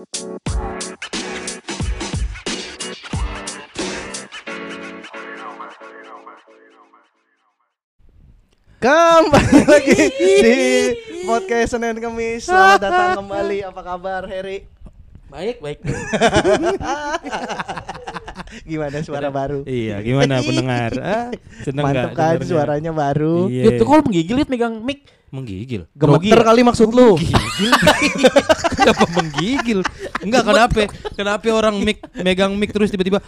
Kembali lagi di podcast Senin Kemis. Selamat datang kembali. Apa kabar, Heri? Baik, baik. Gimana suara baru? Iya, gimana pendengar? Ah, seneng Mantap kan suaranya baru. Iya. Itu kalau menggigil It megang mic. menggigil. Gemeter kali maksud lu. Gigil. Kenapa menggigil? Enggak kenapa? Kenapa orang mic megang mic terus tiba-tiba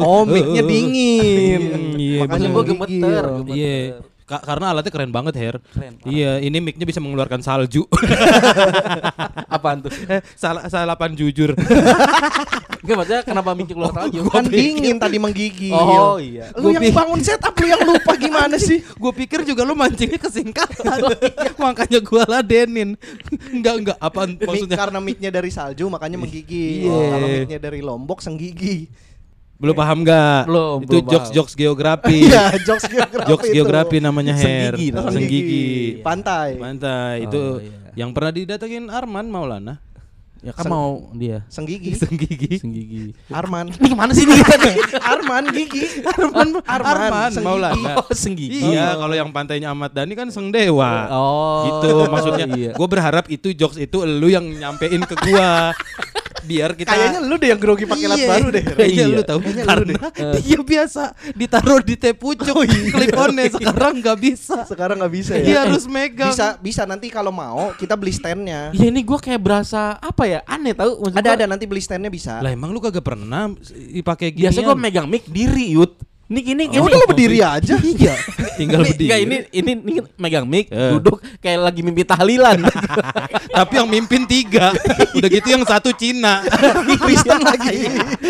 Oh, mic-nya dingin. Iya, Makanya gua gemeter. Iya. Ka- karena alatnya keren banget, Her. Keren, parah. Iya, ini mic-nya bisa mengeluarkan salju. Apaan tuh? Eh, salah salapan jujur. Enggak maksudnya kenapa mic keluar lagi? Kan dingin tadi menggigil. Oh iya. Lu Gua yang bangun setup lu yang lupa gimana sih? gue pikir juga lu mancingnya ke singkatan. Makanya gua ladenin. Enggak, enggak. Apaan Mic- maksudnya? karena mic-nya dari salju makanya menggigil. Iya. Kalau mic-nya dari Lombok senggigi. Belum paham nggak? Belum, Itu belum jokes paham. jokes geografi. Iya, jokes geografi. jokes geografi namanya Her. Senggigi namanya. Senggigi. Pantai. Pantai itu Oh, iya. yang pernah didatengin Arman Maulana. Ya kan Seng- mau dia. Senggigi. Senggigi. Senggigi. Arman. Ini ke mana sih nih? Arman gigi. Arman, Arman, Arman Senggigi. Maulana. Oh, senggigi. Iya, kalau yang pantainya Ahmad Dhani kan Seng Dewa. Oh. Gitu maksudnya. Iya. Gue berharap itu jokes itu lu yang nyampein ke gua. Biar kita Kayaknya lu deh yang grogi pakai lat Iya, baru deh. Kayaknya Iya. lu tahu Kayaknya lu karena dia biasa ditaruh di teh pucuk clip on-nya sekarang nggak bisa. Sekarang nggak bisa Dia ya. harus megang. Bisa bisa nanti kalau mau kita beli standnya. Iya ini gua kayak berasa apa ya? Aneh tahu maksud Ada gua- ada nanti beli standnya bisa. Lah emang lu kagak pernah dipakai gini? Biasa gua megang mic diri, Yud. Ini gini Ya udah lu berdiri aja. Iya. tinggal Ini- berdiri. Ini ini ini megang mic, Eh. duduk kayak lagi mimpi tahlilan. Tapi yang mimpin tiga. Udah gitu yang satu Cina. Kristen lagi.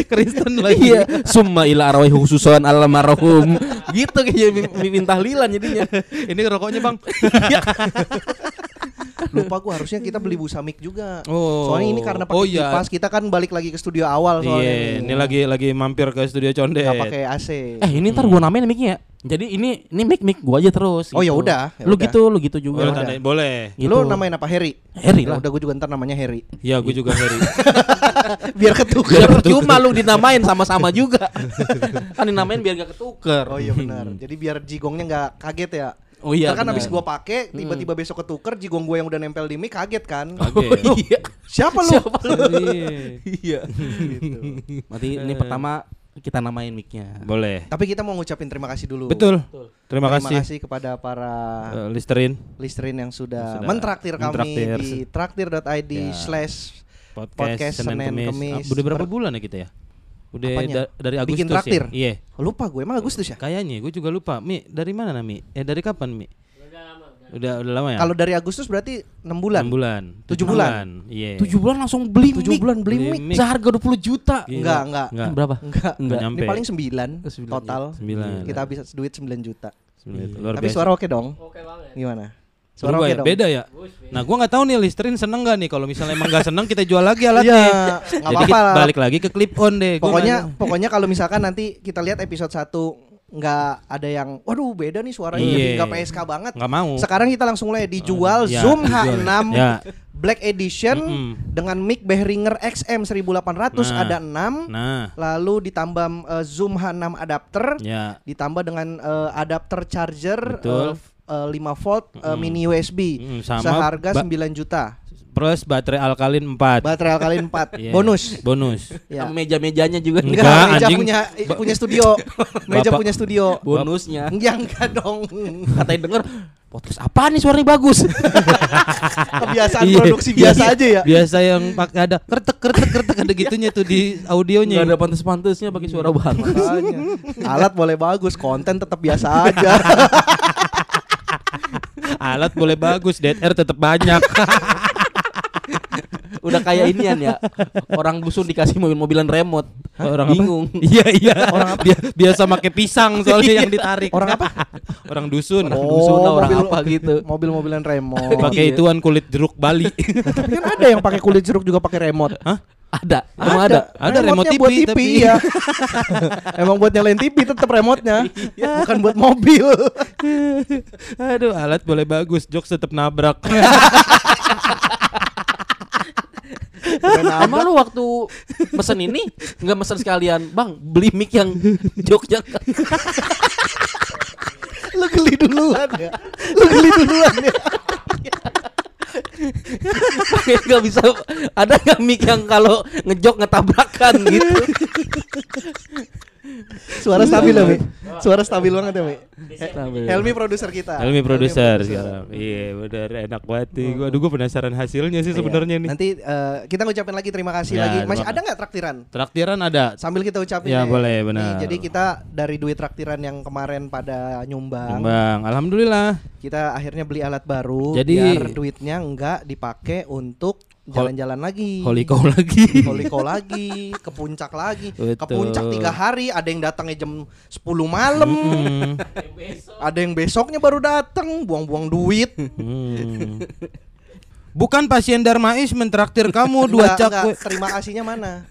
Kristen lagi. Iya, summa ila arwah khususan almarhum. gitu kayak mim- mimpin tahlilan jadinya. Ini rokoknya bang. Lupa gua harusnya kita beli busa mic juga. Oh. Soalnya ini karena pakai Oh, iya. kipas kita kan balik lagi ke studio awal soalnya. Iya, ini lagi lagi mampir ke studio Condet. Nggak pakai AC. Eh ini ntar gua namain mic-nya. Jadi ini ini mic mic gua aja terus. Oh, gitu. ya udah, ya Lu gitu, lu gitu Oh, juga. lu udah. tandain, boleh. Gitu. Lu namain apa Harry? Harry Ya lah. Udah gua juga ntar namanya Harry. Ya, gue juga Harry. Biar ketukar. Biar percuma lu dinamain sama-sama juga. kan dinamain biar gak ketuker. Oh iya benar. Jadi biar jigongnya nggak kaget ya. Oh iya, Ntar kan abis gua pakai tiba-tiba besok ketuker jigong gua yang udah nempel di mic kaget kan. Kaget. Oh, iya. Siapa lu? Siapa lu? Iya. Iya. Berarti ini pertama kita namain mic-nya. Boleh. Tapi kita mau ngucapin terima kasih dulu. Betul. Terima, kasih. kepada para Eh, Listerin listerin yang sudah, Sudah mentraktir kami mentraktir. di traktir.id Ya. slash podcast, Podcast Senin, Senin, Kemis. Kemis. Ah, Udah berapa Per- bulan ya kita ya? Udah Apanya? da- dari Agustus Bikin traktir? ya? Iya. lupa gue emang Agustus ya? Kayaknya gue juga lupa. Mi, dari mana Mi? Eh dari kapan Mi? Udah udah lama ya? Kalau dari Agustus berarti 6 bulan. 6 bulan. Tujuh bulan. Iya. Tujuh bulan langsung beli 7 mic. bulan beli Beli mic. mic. Seharga 20 juta. Gila. Enggak, enggak. Enggak. Berapa? Enggak. Enggak. nyampe. Ini paling 9 Oh, sembilan total. Sembilan. Kita habis duit 9 juta. Sembilan. Luar Tapi biasa. suara oke dong. Oke banget. Gimana? Suara Berubah ya? dong. Beda ya? Nah, gua nggak tahu nih Listerin seneng gak nih kalau misalnya emang gak seneng kita jual lagi alatnya. Iya, nggak Jadi kita lah. balik lagi ke clip on deh. Gua Pokoknya nggak- pokoknya kalau misalkan nanti kita lihat episode 1 nggak ada yang waduh beda nih suaranya Iya. jadi nggak PSK banget. nggak mau. Sekarang kita langsung mulai dijual Ya, Zoom dijual. H6 Ya. Black Edition Mm-mm. dengan mic Behringer XM 1800 Nah. ada 6. Nah, Lalu ditambah eh, Zoom H6 adapter, ya. ditambah dengan eh, adapter charger Betul. eh, eh, 5 volt eh, Mm. mini USB Mm, sama seharga ba- 9 juta. Plus baterai alkalin 4. Baterai alkalin 4 Iya. bonus. Bonus. Ya. Sama meja-mejanya juga Enggak, Enggak, meja anjing. punya punya studio. meja Bapak- punya studio. bonusnya. Enggak, enggak dong. Katanya denger podcast apa nih suaranya bagus. Kebiasaan Iya, produksi biasa aja ya. Biasa yang pakai ada kretek kretek kretek ada gitunya tuh di audionya. Enggak ada pantes-pantesnya pakai suara bagus. Makanya. Alat boleh bagus, konten tetap biasa aja. Alat boleh bagus, dead air tetap banyak. Udah kayak inian ya. Orang dusun dikasih mobil-mobilan remote. Orang apa? bingung. Iya iya. Orang biasa pakai pisang soalnya yang ditarik. Orang apa? Orang dusun. Orang dusun lah, orang mobil- apa gitu. Mobil-mobilan remote. Pakai Iya. ituan kulit jeruk Bali. Tapi kan ada yang pakai kulit jeruk juga pakai remote. Hah? Ada, emang ada. Ada remote Remote-nya buat TV, TV, tapi- ya. Emang buat nyalain TV tetap remote-nya. Bukan buat mobil. Aduh, alat boleh bagus, jokes tetap nabrak. Emang lu waktu mesen ini nggak mesen sekalian, bang beli mic yang Jogja. Lu geli duluan ya. Lu geli duluan ya. Gak bisa ada nggak mic yang kalau ngejok ngetabrakan gitu. Suara stabil ya, Mi? Suara stabil banget ya, Mi? Stabil. Helmi produser kita. Helmi produser sekarang. Iya, bener enak banget nih. Gua aduh gua penasaran hasilnya sih Iya. sebenarnya nih. Nanti eh, kita ngucapin lagi terima kasih Ya, lagi. Masih terima ada nggak traktiran? Traktiran ada. Sambil kita ucapin Ya, deh. boleh, Nih, benar. jadi kita dari duit traktiran yang kemarin pada nyumbang, Bang, alhamdulillah. kita akhirnya beli alat baru Jadi- biar duitnya enggak dipakai untuk jalan-jalan lagi. Holy cow lagi. Holy cow lagi, ke puncak lagi. Ke Betul. puncak tiga hari, ada yang datangnya jam 10 malam. Hmm. Ada yang besoknya baru datang, buang-buang duit. Hmm. Bukan pasien Darmais mentraktir kamu dua cakwe. terima kasihnya mana?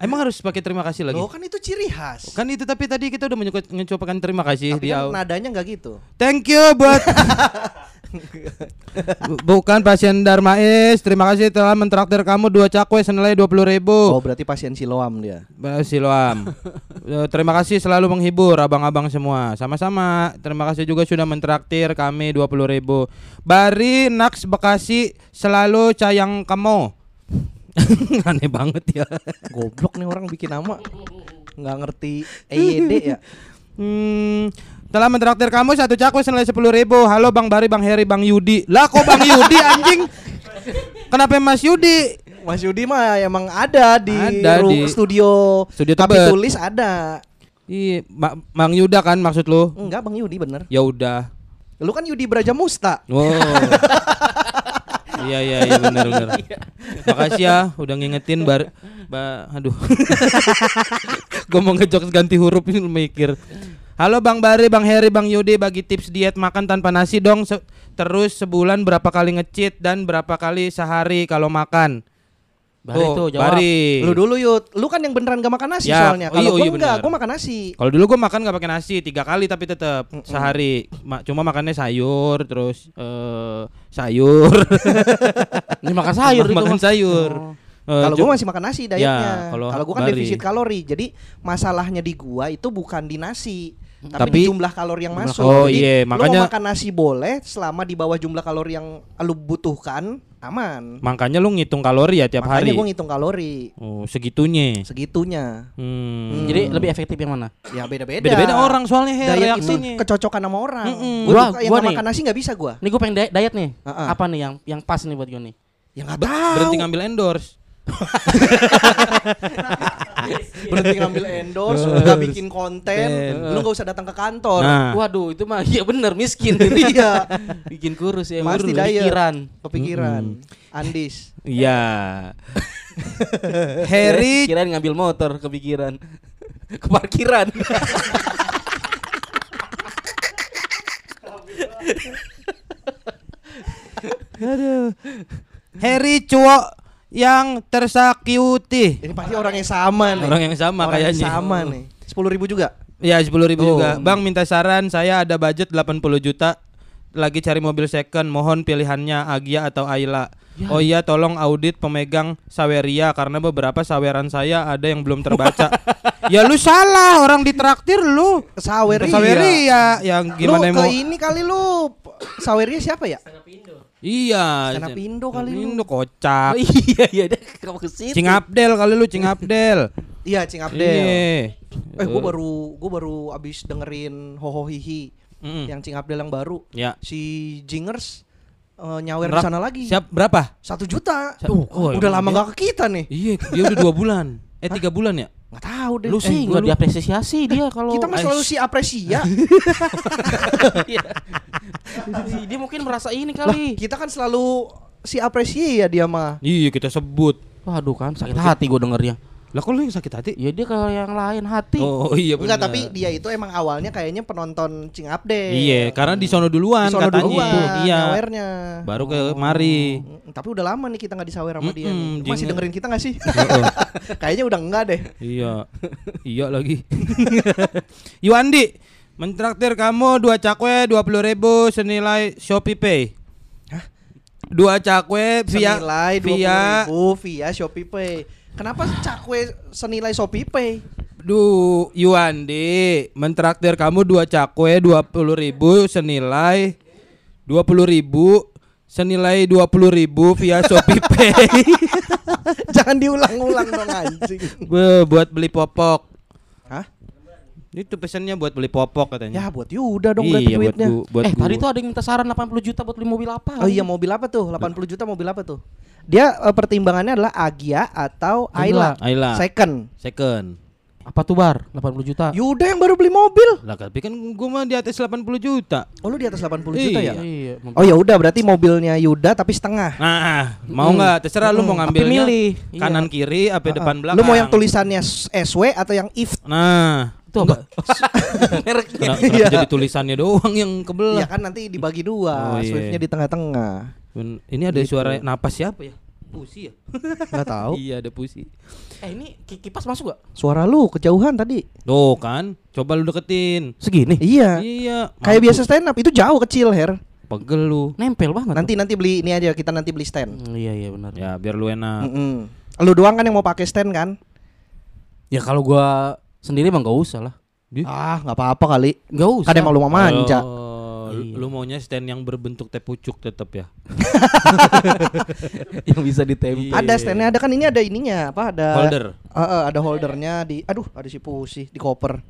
Emang harus pakai terima kasih lagi? Loh kan itu ciri khas. Kan itu tapi tadi kita udah mengucapkan terima kasih Tapi di kan nadanya enggak gitu. Thank you buat Bu- Bukan pasien Darmais Terima kasih telah mentraktir kamu dua cakwe senilai 20 ribu. Oh, berarti pasien siloam dia. Siloam. Eh, Terima kasih selalu menghibur abang-abang semua. Sama-sama. Terima kasih juga sudah mentraktir kami 20 ribu. Bari Naks Bekasi selalu sayang kamu Aneh banget ya. Goblok nih orang bikin nama. Nggak ngerti EYD ya. Hmm, telah mentraktir kamu satu cakwe senilai sepuluh ribu. Halo Bang Bari, Bang Heri, Bang Yudi. Lah kok Bang Yudi anjing? Kenapa Mas Yudi? Mas Yudi mah emang ada di, Ada di studio studio tapi Tebet. tulis ada. Iya, Ma- Bang Yuda kan maksud lu? Enggak Bang Yudi bener. Ya udah. Lu kan Yudi Braja Musta. Wow. iya iya iya benar benar. Makasih ya udah ngingetin bar ba aduh. Gue mau ngejokes ganti huruf ini mikir. Halo Bang Bari, Bang Heri, Bang Yudi bagi tips diet makan tanpa nasi dong. Se- terus sebulan berapa kali ngecit dan berapa kali sehari kalau makan? Bari Tuh, tuh jawab. Bari. Lu dulu Yud, lu kan yang beneran gak makan nasi Ya, soalnya. oh Kalau iya, gua iya enggak, gua makan nasi. Kalau dulu gue makan nggak pakai nasi tiga kali tapi tetap sehari. Ma- cuma makannya sayur terus eh sayur. Ini makan sayur itu makan sayur. Oh. Eh, Kalau gua masih makan nasi dietnya. Ya, kalau gua kan Bari. defisit kalori. Jadi masalahnya di gua itu bukan di nasi, tapi, Tapi- di jumlah kalori yang masuk. Oh, Jadi iya, lu makanya- mau makan nasi boleh selama di bawah jumlah kalori yang lu butuhkan, aman. Makanya lu ngitung kalori ya tiap Makanya hari. gua ngitung kalori Oh, segitunya. segitunya. Hmm. Jadi lebih efektif yang mana? Ya beda-beda. Beda-beda orang soalnya Her, Diet itu reaksinya. kecocokan sama orang. Mm-mm. Gua, Gua- tuh yang gua makan nasi nggak bisa gua. Nih gue pengen diet, diet nih. Heeh. Apa nih yang yang pas nih buat gue nih? Ya nggak tahu. Berhenti ngambil endorse. Berhenti ngambil endorse, nggak bikin konten, lu nggak usah datang ke kantor. Nah, Waduh, itu mah iya bener miskin. Iya, Bikin kurus ya. Pasti kurus. diet. Pikiran. kepikiran. Andis. iya. Harry Kirain ngambil motor kepikiran. Ke parkiran. Aduh. Harry cowok yang tersakiti. Ini pasti orang yang sama nih. Orang yang sama Orang yang kayaknya. sama nih. Sepuluh ribu juga. Ya 10 ribu Oh. juga Bang minta saran Saya ada budget 80 juta Lagi cari mobil second Mohon pilihannya Agia atau Ayla Oh iya tolong audit pemegang Saweria Karena beberapa saweran saya Ada yang belum terbaca Ya lu salah Orang ditraktir lu Saweria. Saweria Yang gimana lu mau ke ini kali lu Saweria siapa ya? Iya Sana Pindo kali lu. Indo kocak Oh, iya iya deh kamu ke situ. Cing Abdel kali lu Cing Abdel Iya, Cing Abdel. Iya Eh, gua baru gua baru abis dengerin Hoho Hihi Mm-mm. yang Cing Abdel yang baru. Ya Si Jingers eh, nyawer di sana lagi. Siap berapa? Satu juta. Sa- oh, udah emang lama dia- gak ke kita nih. Iya dia udah dua bulan Eh tiga bulan ya Nggak tahu deh. Lu Eh, sih gua nggak diapresiasi dia kalau kita mah Aish. selalu si apresia. Iya. dia mungkin merasa ini lah, kali. kita kan selalu si apresia ya dia mah. Iya kita sebut Waduh kan sakit hati gue dengernya. Lah kok lu yang sakit hati? Ya dia kalau yang lain hati. Oh iya Enggak, benar. tapi dia itu emang awalnya kayaknya penonton Cing Abdel. Iya, karena di sono duluan Di sono katanya. duluan, Iya. nyawernya. Baru ke mari. Mm, Tapi udah lama nih kita nggak disawer sama dia. Mm-mm, nih. Masih dengerin kita nggak sih? Heeh. Kayaknya udah enggak deh. iya. iya lagi. Yuandi, mentraktir kamu dua cakwe 20.000 ribu senilai Shopee Pay. Dua cakwe via senilai via 20.000 via Shopee Pay. Kenapa cakwe senilai Shopee Pay? Du Yuandi mentraktir kamu dua cakwe dua puluh ribu senilai dua puluh ribu senilai dua puluh ribu via Shopee Pay Jangan diulang-ulang dong anjing. Be, buat beli popok. Hah? Itu pesannya buat beli popok katanya. Ya buat Yuda dong berarti iya buat duitnya. gua, buat eh tadi gua. tuh ada yang minta saran 80 juta buat beli mobil apa? Oh iya mobil apa tuh? 80 juta mobil apa tuh? Dia eh, pertimbangannya adalah Agia atau Ayla. Ayla. Second. Second. Apa tuh bar? 80 juta. Yuda yang baru beli mobil. Lah tapi kan gua mah di atas 80 juta. Oh lu di atas 80 juta ya? Iya. Oh ya udah berarti mobilnya Yuda tapi setengah. Nah, mau nggak? Terserah lu mau Tapi ngambilnya milih. kanan kiri apa depan belakang. Lu mau yang tulisannya S- SW atau yang if? Nah, itu apa? Mereknya. Kenapa, kenapa Iya. jadi tulisannya doang yang kebelah? kan nanti dibagi dua, Oh, iya. Swiftnya di tengah-tengah. Ini ada suara napas siapa ya? Pusi ya? Nggak tahu. Iya ada pusi. Eh ini ki- kipas masuk gak? Suara lu kejauhan tadi. Tuh kan, coba lu deketin. Segini. Iya. Iya. Kayak biasa stand up itu jauh kecil Her. Pegel lu. Nempel banget. Nanti nanti beli ini aja kita nanti beli stand. Hmm, iya iya benar. Ya biar lu enak. Mm-mm. Lu doang kan yang mau pakai stand kan? Ya kalau gua sendiri emang gak usah lah. Ih. Ah nggak apa-apa kali. Gak usah. Kan emang lu mau manja. Oh, Iya. lu maunya stand yang berbentuk teh pucuk tetap ya. yang bisa ditempel. Iya. Ada standnya ada kan ini ada ininya apa ada Holder. Eh, eh, ada holdernya di aduh ada si pusi di koper.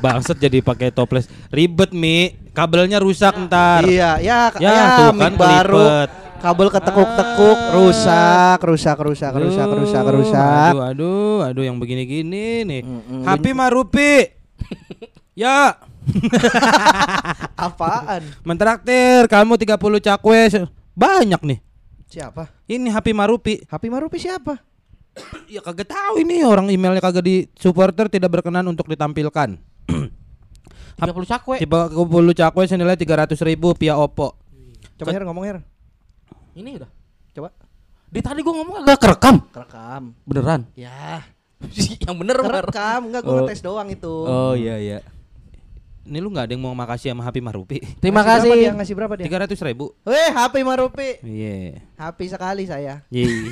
Bangsat jadi pakai toples. Ribet Mi, kabelnya rusak ntar. Iya, ya, Ya, ya, tuh kan baru. kelipet. Kabel ketekuk-tekuk, Ah. rusak, rusak, rusak, rusak, Aduh, rusak, rusak. Aduh, aduh, aduh yang begini-gini nih. Mm-mm. Happy Marupi. ya, Apaan? mentraktir kamu 30 cakwe. Banyak nih. Siapa? Ini Happy Marupi. Happy Marupi siapa? Ya kagak tahu ini orang emailnya kagak di supporter tidak berkenan untuk ditampilkan. 30 cakwe. Tipe 30 cakwe senilai 300 ribu via Oppo. Coba Her ngomong Her. Ini udah. Coba. Di tadi gua ngomong agak kerekam. Kerekam. Beneran. Ya. yang bener. Kerekam, enggak gua Oh. ngetes doang itu. Oh iya iya. Ini lu nggak ada yang mau makasih sama Happy Marupi? Terima Ngasih berapa dia? kasih. Ngasih berapa dia? 300 ribu. Weh, Happy Marupi. Iya. Happy sekali saya. Iya.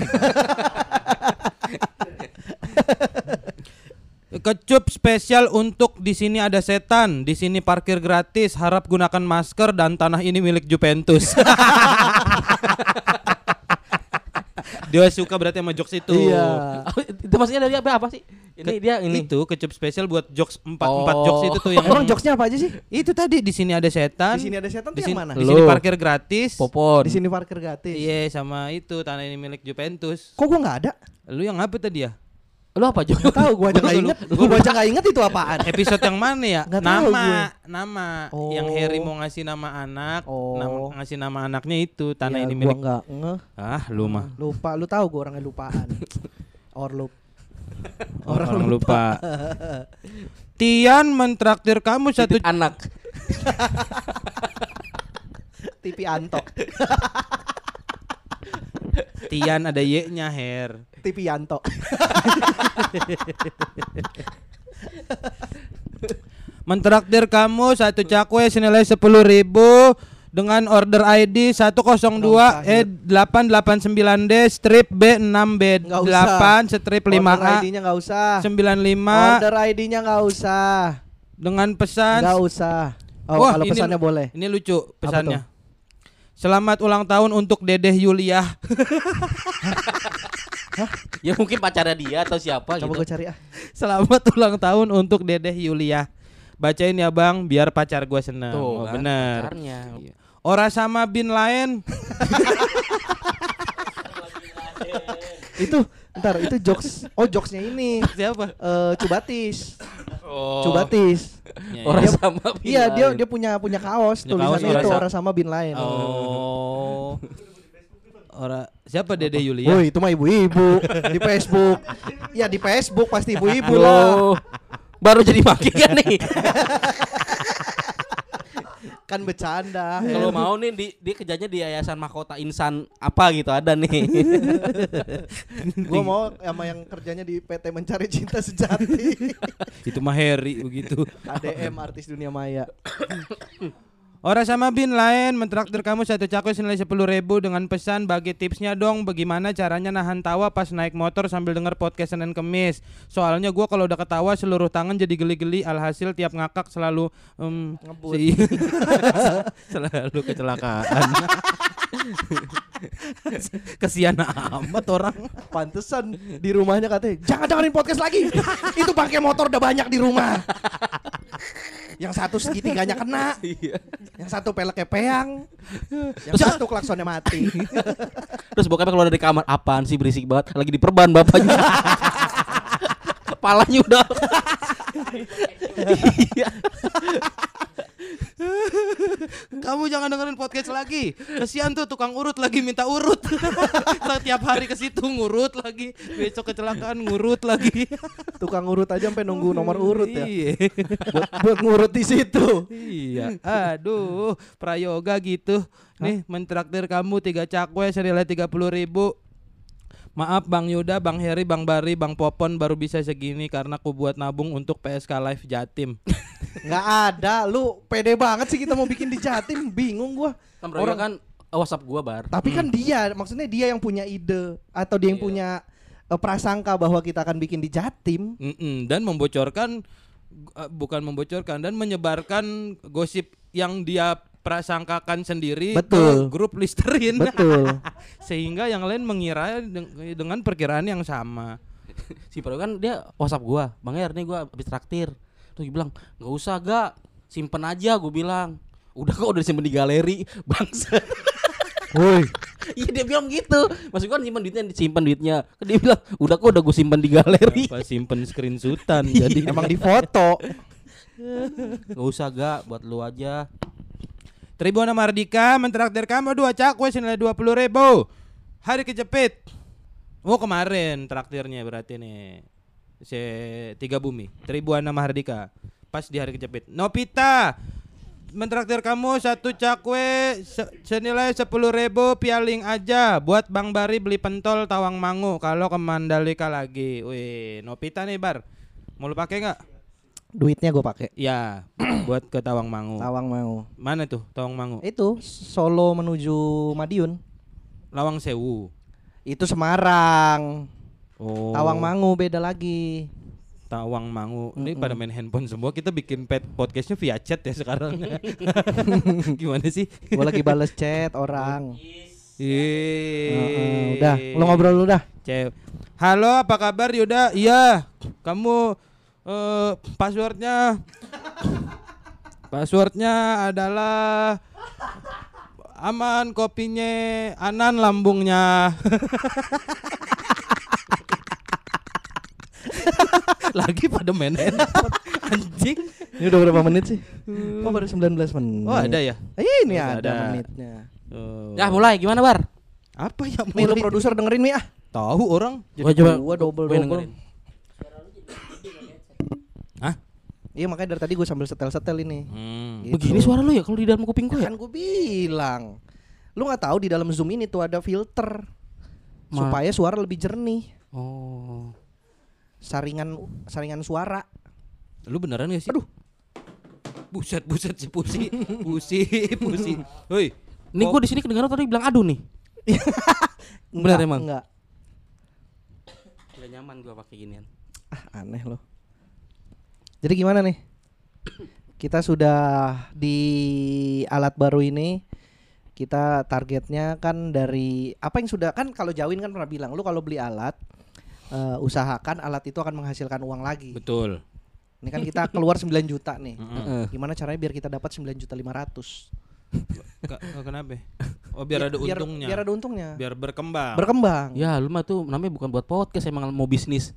Kecup spesial untuk di sini ada setan, di sini parkir gratis, harap gunakan masker dan tanah ini milik Juventus. Dia suka berarti sama jokes itu. Iya. itu maksudnya dari apa, apa sih? Ini Ke- dia ini. itu kecup spesial buat jokes empat empat Oh. jokes itu tuh yang Emang jokesnya apa aja sih? itu tadi di sini ada setan. Di sini ada setan tuh di yang sini, mana? Di sini parkir gratis. Popon. Di sini parkir gratis. Iya sama itu tanah ini milik Juventus. Kok gua nggak ada? Lu yang apa tadi ya? Lu apa Jo? Gak tahu gua aja nggak inget. Gua aja nggak inget itu apaan. Episode yang mana ya? Tahu nama, gue. nama. Oh. Yang Harry mau ngasih nama anak, Oh. nama- ngasih nama anaknya itu tanah Ya, ini gua milik. ngeh. Ah, lu mah. Lupa, lu tahu gua orangnya lupaan. Orlup. Orang, lupa. Tian mentraktir kamu satu Titip anak. TV Anto. Tian ada Y-nya, Her. TV Yanto. Mentraktir kamu satu cakwe senilai sepuluh ribu dengan order ID 102 usah, E 889D strip B 6B Nggak usah. 8 strip Order 5A ID-nya nggak usah. 95 Order ID-nya nggak usah. dengan pesan Nggak usah. Oh, Wah, kalau ini- pesannya boleh. Ini lucu pesannya. Selamat ulang tahun untuk Dedeh Yulia. Ya mungkin pacarnya dia atau siapa Coba gitu. gua cari ah. Selamat ulang tahun untuk Dedeh Yulia. Bacain ya Bang, biar pacar gua seneng. oh, kan, bener. pacarnya. Ora sama bin lain. Itu ntar itu jokes. Oh, jokesnya ini. Siapa? Eh Cubatis. Oh. Cubatis. Ya, Orang ya. sama Iya, bin dia lain. dia punya punya kaos Punya tulisannya kaos, itu orang- orang sama bin lain. Oh. Ora siapa Dedeh Yulia? Woi, itu mah ibu-ibu di Facebook. Ya di Facebook pasti ibu-ibu lah. Loh, Baru jadi makin kan nih. Kan bercanda. Kalau mau nih di, dia kerjanya di Yayasan Mahkota Insan apa gitu ada nih. Gua mau sama yang kerjanya di PT Mencari Cinta Sejati. Itu mah Harry begitu. KDM artis dunia maya. Ora sama bin lain mentraktir kamu satu cakwe senilai sepuluh ribu dengan pesan bagi tipsnya dong bagaimana caranya nahan tawa pas naik motor sambil denger podcast Senin Kemis. Soalnya gua kalau udah ketawa seluruh tangan jadi geli-geli alhasil tiap ngakak selalu em, Ngebut. si- selalu kecelakaan. Kesian amat orang. Pantesan di rumahnya katanya jangan dengerin podcast lagi. Itu pakai motor udah banyak di rumah. Yang satu segitiganya kena, yang satu peleknya peang, yang satu klaksonnya mati. Terus bokapnya keluar dari kamar, apaan sih berisik banget? Lagi diperban bapaknya. Kepalanya udah. Iya. Kamu jangan dengerin podcast lagi. Kesian tuh tukang urut lagi minta urut. Setiap hari ke situ ngurut lagi. Besok kecelakaan ngurut lagi. Tukang urut aja sampai nunggu nomor urut ya. Iya. Buat, buat ngurut di situ. Iya. Aduh, prayoga gitu. Nih mentraktir kamu tiga cakwe senilai tiga puluh ribu. Maaf Bang Yuda, Bang Heri, Bang Bari, Bang Popon baru bisa segini karena aku buat nabung untuk PSK Live Jatim. Nggak ada, lu pede banget sih kita mau bikin di Jatim, bingung gua. Kan Orang kan WhatsApp gua bar. Tapi kan dia, maksudnya dia yang punya ide atau dia yang punya eh, prasangka bahwa kita akan bikin di Jatim. Mm-mm, dan membocorkan uh, bukan membocorkan dan menyebarkan gosip yang dia prasangkakan sendiri Betul. ke grup Listerin Betul. sehingga yang lain mengira deng- dengan perkiraan yang sama. Si Pro kan dia WhatsApp gua, Bang Her nih gua habis traktir. Terus dia bilang, "Enggak usah, gak. Simpen aja," gua bilang. Udah kok udah disimpan di galeri, bangsa. Woi, Iya dia bilang gitu. Maksud gua kan simpan duitnya, disimpan duitnya. Kan Dia bilang, "Udah kok udah gua simpan di galeri." Apa simpen screenshotan jadi emang di foto. Enggak usah, gak. Buat lu aja. Tribuana Mardika mentraktir kamu dua cakwe senilai dua puluh ribu. Hari kejepit. Oh kemarin traktirnya berarti nih. Se tiga bumi. Tribuana Mahardika. Pas di hari kejepit. Nopita mentraktir kamu satu cakwe se- senilai sepuluh ribu pialing aja buat Bang Bari beli pentol Tawang Mangu kalau ke Mandalika lagi. Wih, Nopita nih Bar. Mau lu pakai nggak? Duitnya gue pakai. Ya, buat ke Tawang Mangu. Tawang mau. Mana tuh Tawang Mangu? Itu Solo menuju Madiun. Lawang Sewu. Itu Semarang. Oh. Tawang Mangu beda lagi. Tawang Mangu. Ini pada main handphone semua. Kita bikin pet podcastnya via chat ya sekarang. Gimana sih? Gue lagi bales chat orang. Ih. Heeh, udah, lo ngobrol dulu dah. Halo, apa kabar Yuda? Iya. Kamu eh passwordnya Passwordnya adalah aman kopinya anan lambungnya lagi pada main handphone anjing Ini udah berapa menit sih? Oh baru 19 menit. oh ada ya Eh, ini ada, ada. menitnya. Oh. Ya, mulai gimana, Bar? apa ya mulai? produser dengerin nih ah. tahu orang Gua coba Gua double double. dengerin. Hah? Iya makanya dari tadi gue sambil setel-setel ini. Hmm. Gitu. Begini suara lu ya kalau di dalam kuping gua ya? Kan gue bilang. Lu nggak tahu di dalam Zoom ini tuh ada filter Ma- supaya suara lebih jernih. Oh. Saringan saringan suara. Lu beneran gak sih? Aduh. Buset, buset si pusi, pusi, pusi. Hoi. Ini gua di sini kedengaran tadi bilang aduh nih. Bener Enggak, emang? Enggak. Gak nyaman gua pakai ginian. Ah, aneh loh. Jadi gimana nih? Kita sudah di alat baru ini. Kita targetnya kan dari apa yang sudah kan kalau Jawin kan pernah bilang lu kalau beli alat eh, usahakan alat itu akan menghasilkan uang lagi. Betul. Ini kan kita keluar 9 juta nih. Heeh. Gimana caranya biar kita dapat 9 juta 500? Ka- oh, kenapa? Oh biar ada biar, untungnya. Biar ada untungnya. Biar berkembang. Berkembang. Ya, lu mah tuh namanya bukan buat podcast, emang mau bisnis.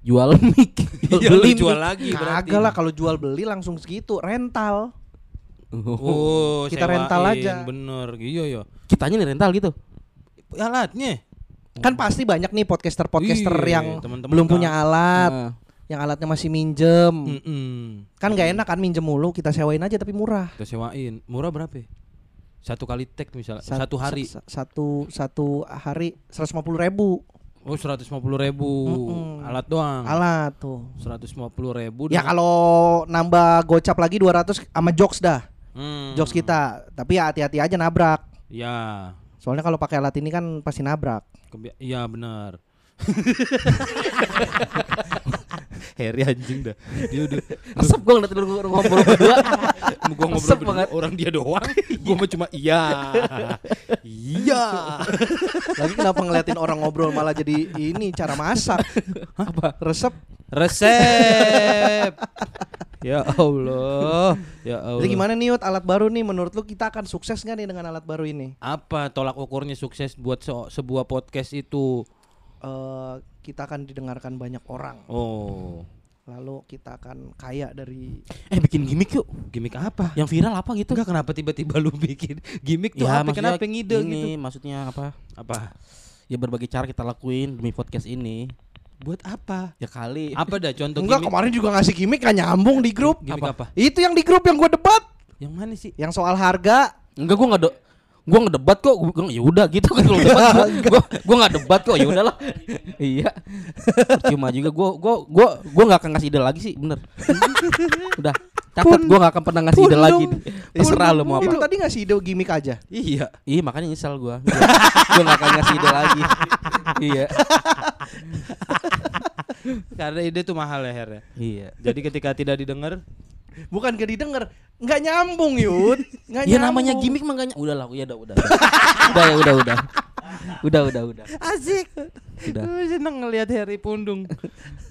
Jual mic. Iya, beli jual mic. lagi berarti. Kagak lah kalau jual beli langsung segitu, rental. Oh, Kita rental sewain, aja. Bener, iya ya. Kitanya nih rental gitu. Alatnya. Kan pasti banyak nih podcaster-podcaster Iya, yang teman-teman belum tahu. punya alat, Nah, yang alatnya masih minjem. Mm-mm. Kan nggak enak kan minjem mulu, kita sewain aja tapi murah. Kita sewain. Murah berapa? ya? Satu kali tag misalnya. Sat- satu hari. sa- sa- satu satu hari 150 ribu Oh, 150 ribu Mm-mm. alat doang. alat tuh. 150 ribu. Ya kalau nambah gocap lagi 200 sama jokes dah. Hmm. jokes kita. Tapi ya hati-hati aja nabrak. Ya. Soalnya kalau pakai alat ini kan pasti nabrak. Iya benar. Harry anjing dah. Dia udah Resep gue ngeliat lu ngobrol berdua. gua ngobrol berdua, banget. orang dia doang. gua mah cuma iya. iya. Lagi kenapa ngeliatin orang ngobrol malah jadi ini cara masak? Apa? Resep. Resep. ya Allah. Ya Allah. Jadi gimana nih Yud, alat baru nih menurut lu kita akan sukses nggak nih dengan alat baru ini? Apa tolak ukurnya sukses buat se- sebuah podcast itu? Eh kita akan didengarkan banyak orang. Oh. Lalu kita akan kaya dari Eh bikin gimmick yuk. Gimik apa? Yang viral apa gitu? Enggak kenapa tiba-tiba lu bikin gimik tuh Ya, apa maksudnya kenapa ngide ini, gitu? Maksudnya apa? Apa? Ya berbagai cara kita lakuin demi podcast ini. Buat apa? Ya kali. Apa dah contoh Enggak gimik? kemarin juga ngasih gimmick kan nyambung di grup. Gimik apa? Itu yang di grup yang gue debat, Yang mana sih? yang soal harga. Enggak gua enggak do gua ngedebat kok gua ya udah gitu kan. Kalau debat gua gua, gua nggak debat kok ya udahlah. Iya. Cuma juga gua gua gua gua nggak akan ngasih ide lagi sih bener. Udah catat gua nggak akan pernah ngasih ide lagi. terserah lu mau Itu apa. tadi ngasih ide gimmick aja. Iya. iya makanya nyesal gua. Gua nggak akan ngasih ide lagi. Iya. Karena ide tuh mahal ya Her. ya. iya. Jadi ketika tidak didengar, Bukan gak didengar, nggak nyambung Yud. Nggak ya namanya nyambung. gimmick makanya udahlah ya udah udah udah udah ya udah udah udah udah udah asik. Udah. Seneng ngelihat Harry pundung.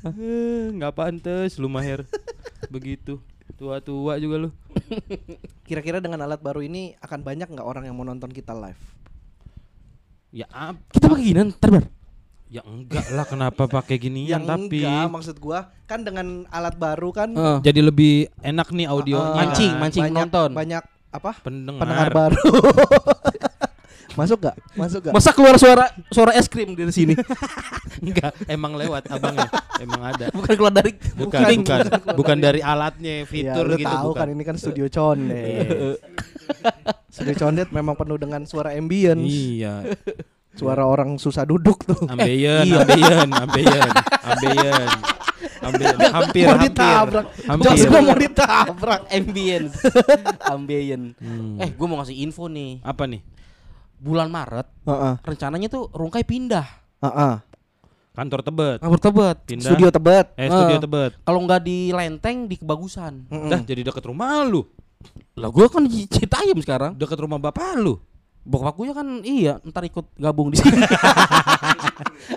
Eh, Nggak pantes lu mah Her. Begitu. Tua-tua juga lu. Kira-kira dengan alat baru ini akan banyak nggak orang yang mau nonton kita live? Ya kita pakai gini ntar bar ya enggak lah kenapa pakai ginian yang tapi enggak, maksud gua kan dengan alat baru kan Heeh. jadi lebih enak nih audionya. eh, Mancing, kan? mancing. banyak, penonton. Banyak apa? Pendengar. Pendengar baru. Masuk gak? Masuk gak? masa keluar suara suara es krim dari sini Enggak, emang lewat abangnya. Emang ada. bukan keluar dari Bukan, kuping. bukan, bukan dari alatnya, Ya, fitur lu gitu tahu bukan. kan ini kan studio condet. Iya. studio condet memang penuh dengan suara ambience. Iya. Suara orang susah duduk tuh. Ambeien, Iya. ambeien, ambeien, ambeien. Ambeien. Hampir, mau hampir. ditabrak. Hampir. Jokes gua mau ditabrak. ambience ambient Hmm. eh gue mau ngasih info nih Apa nih? bulan Maret Heeh. rencananya tuh Rungkai pindah Heeh. Kantor Tebet. kabur tebet Pindah. Studio Tebet. Eh, studio Eh. Tebet. kalau nggak di Lenteng di Kebagusan Mm-mm. Dah jadi dekat rumah lu. lah gue kan di Citayam sekarang Dekat rumah bapak lu. Bokap gue kan iya ntar ikut gabung di sini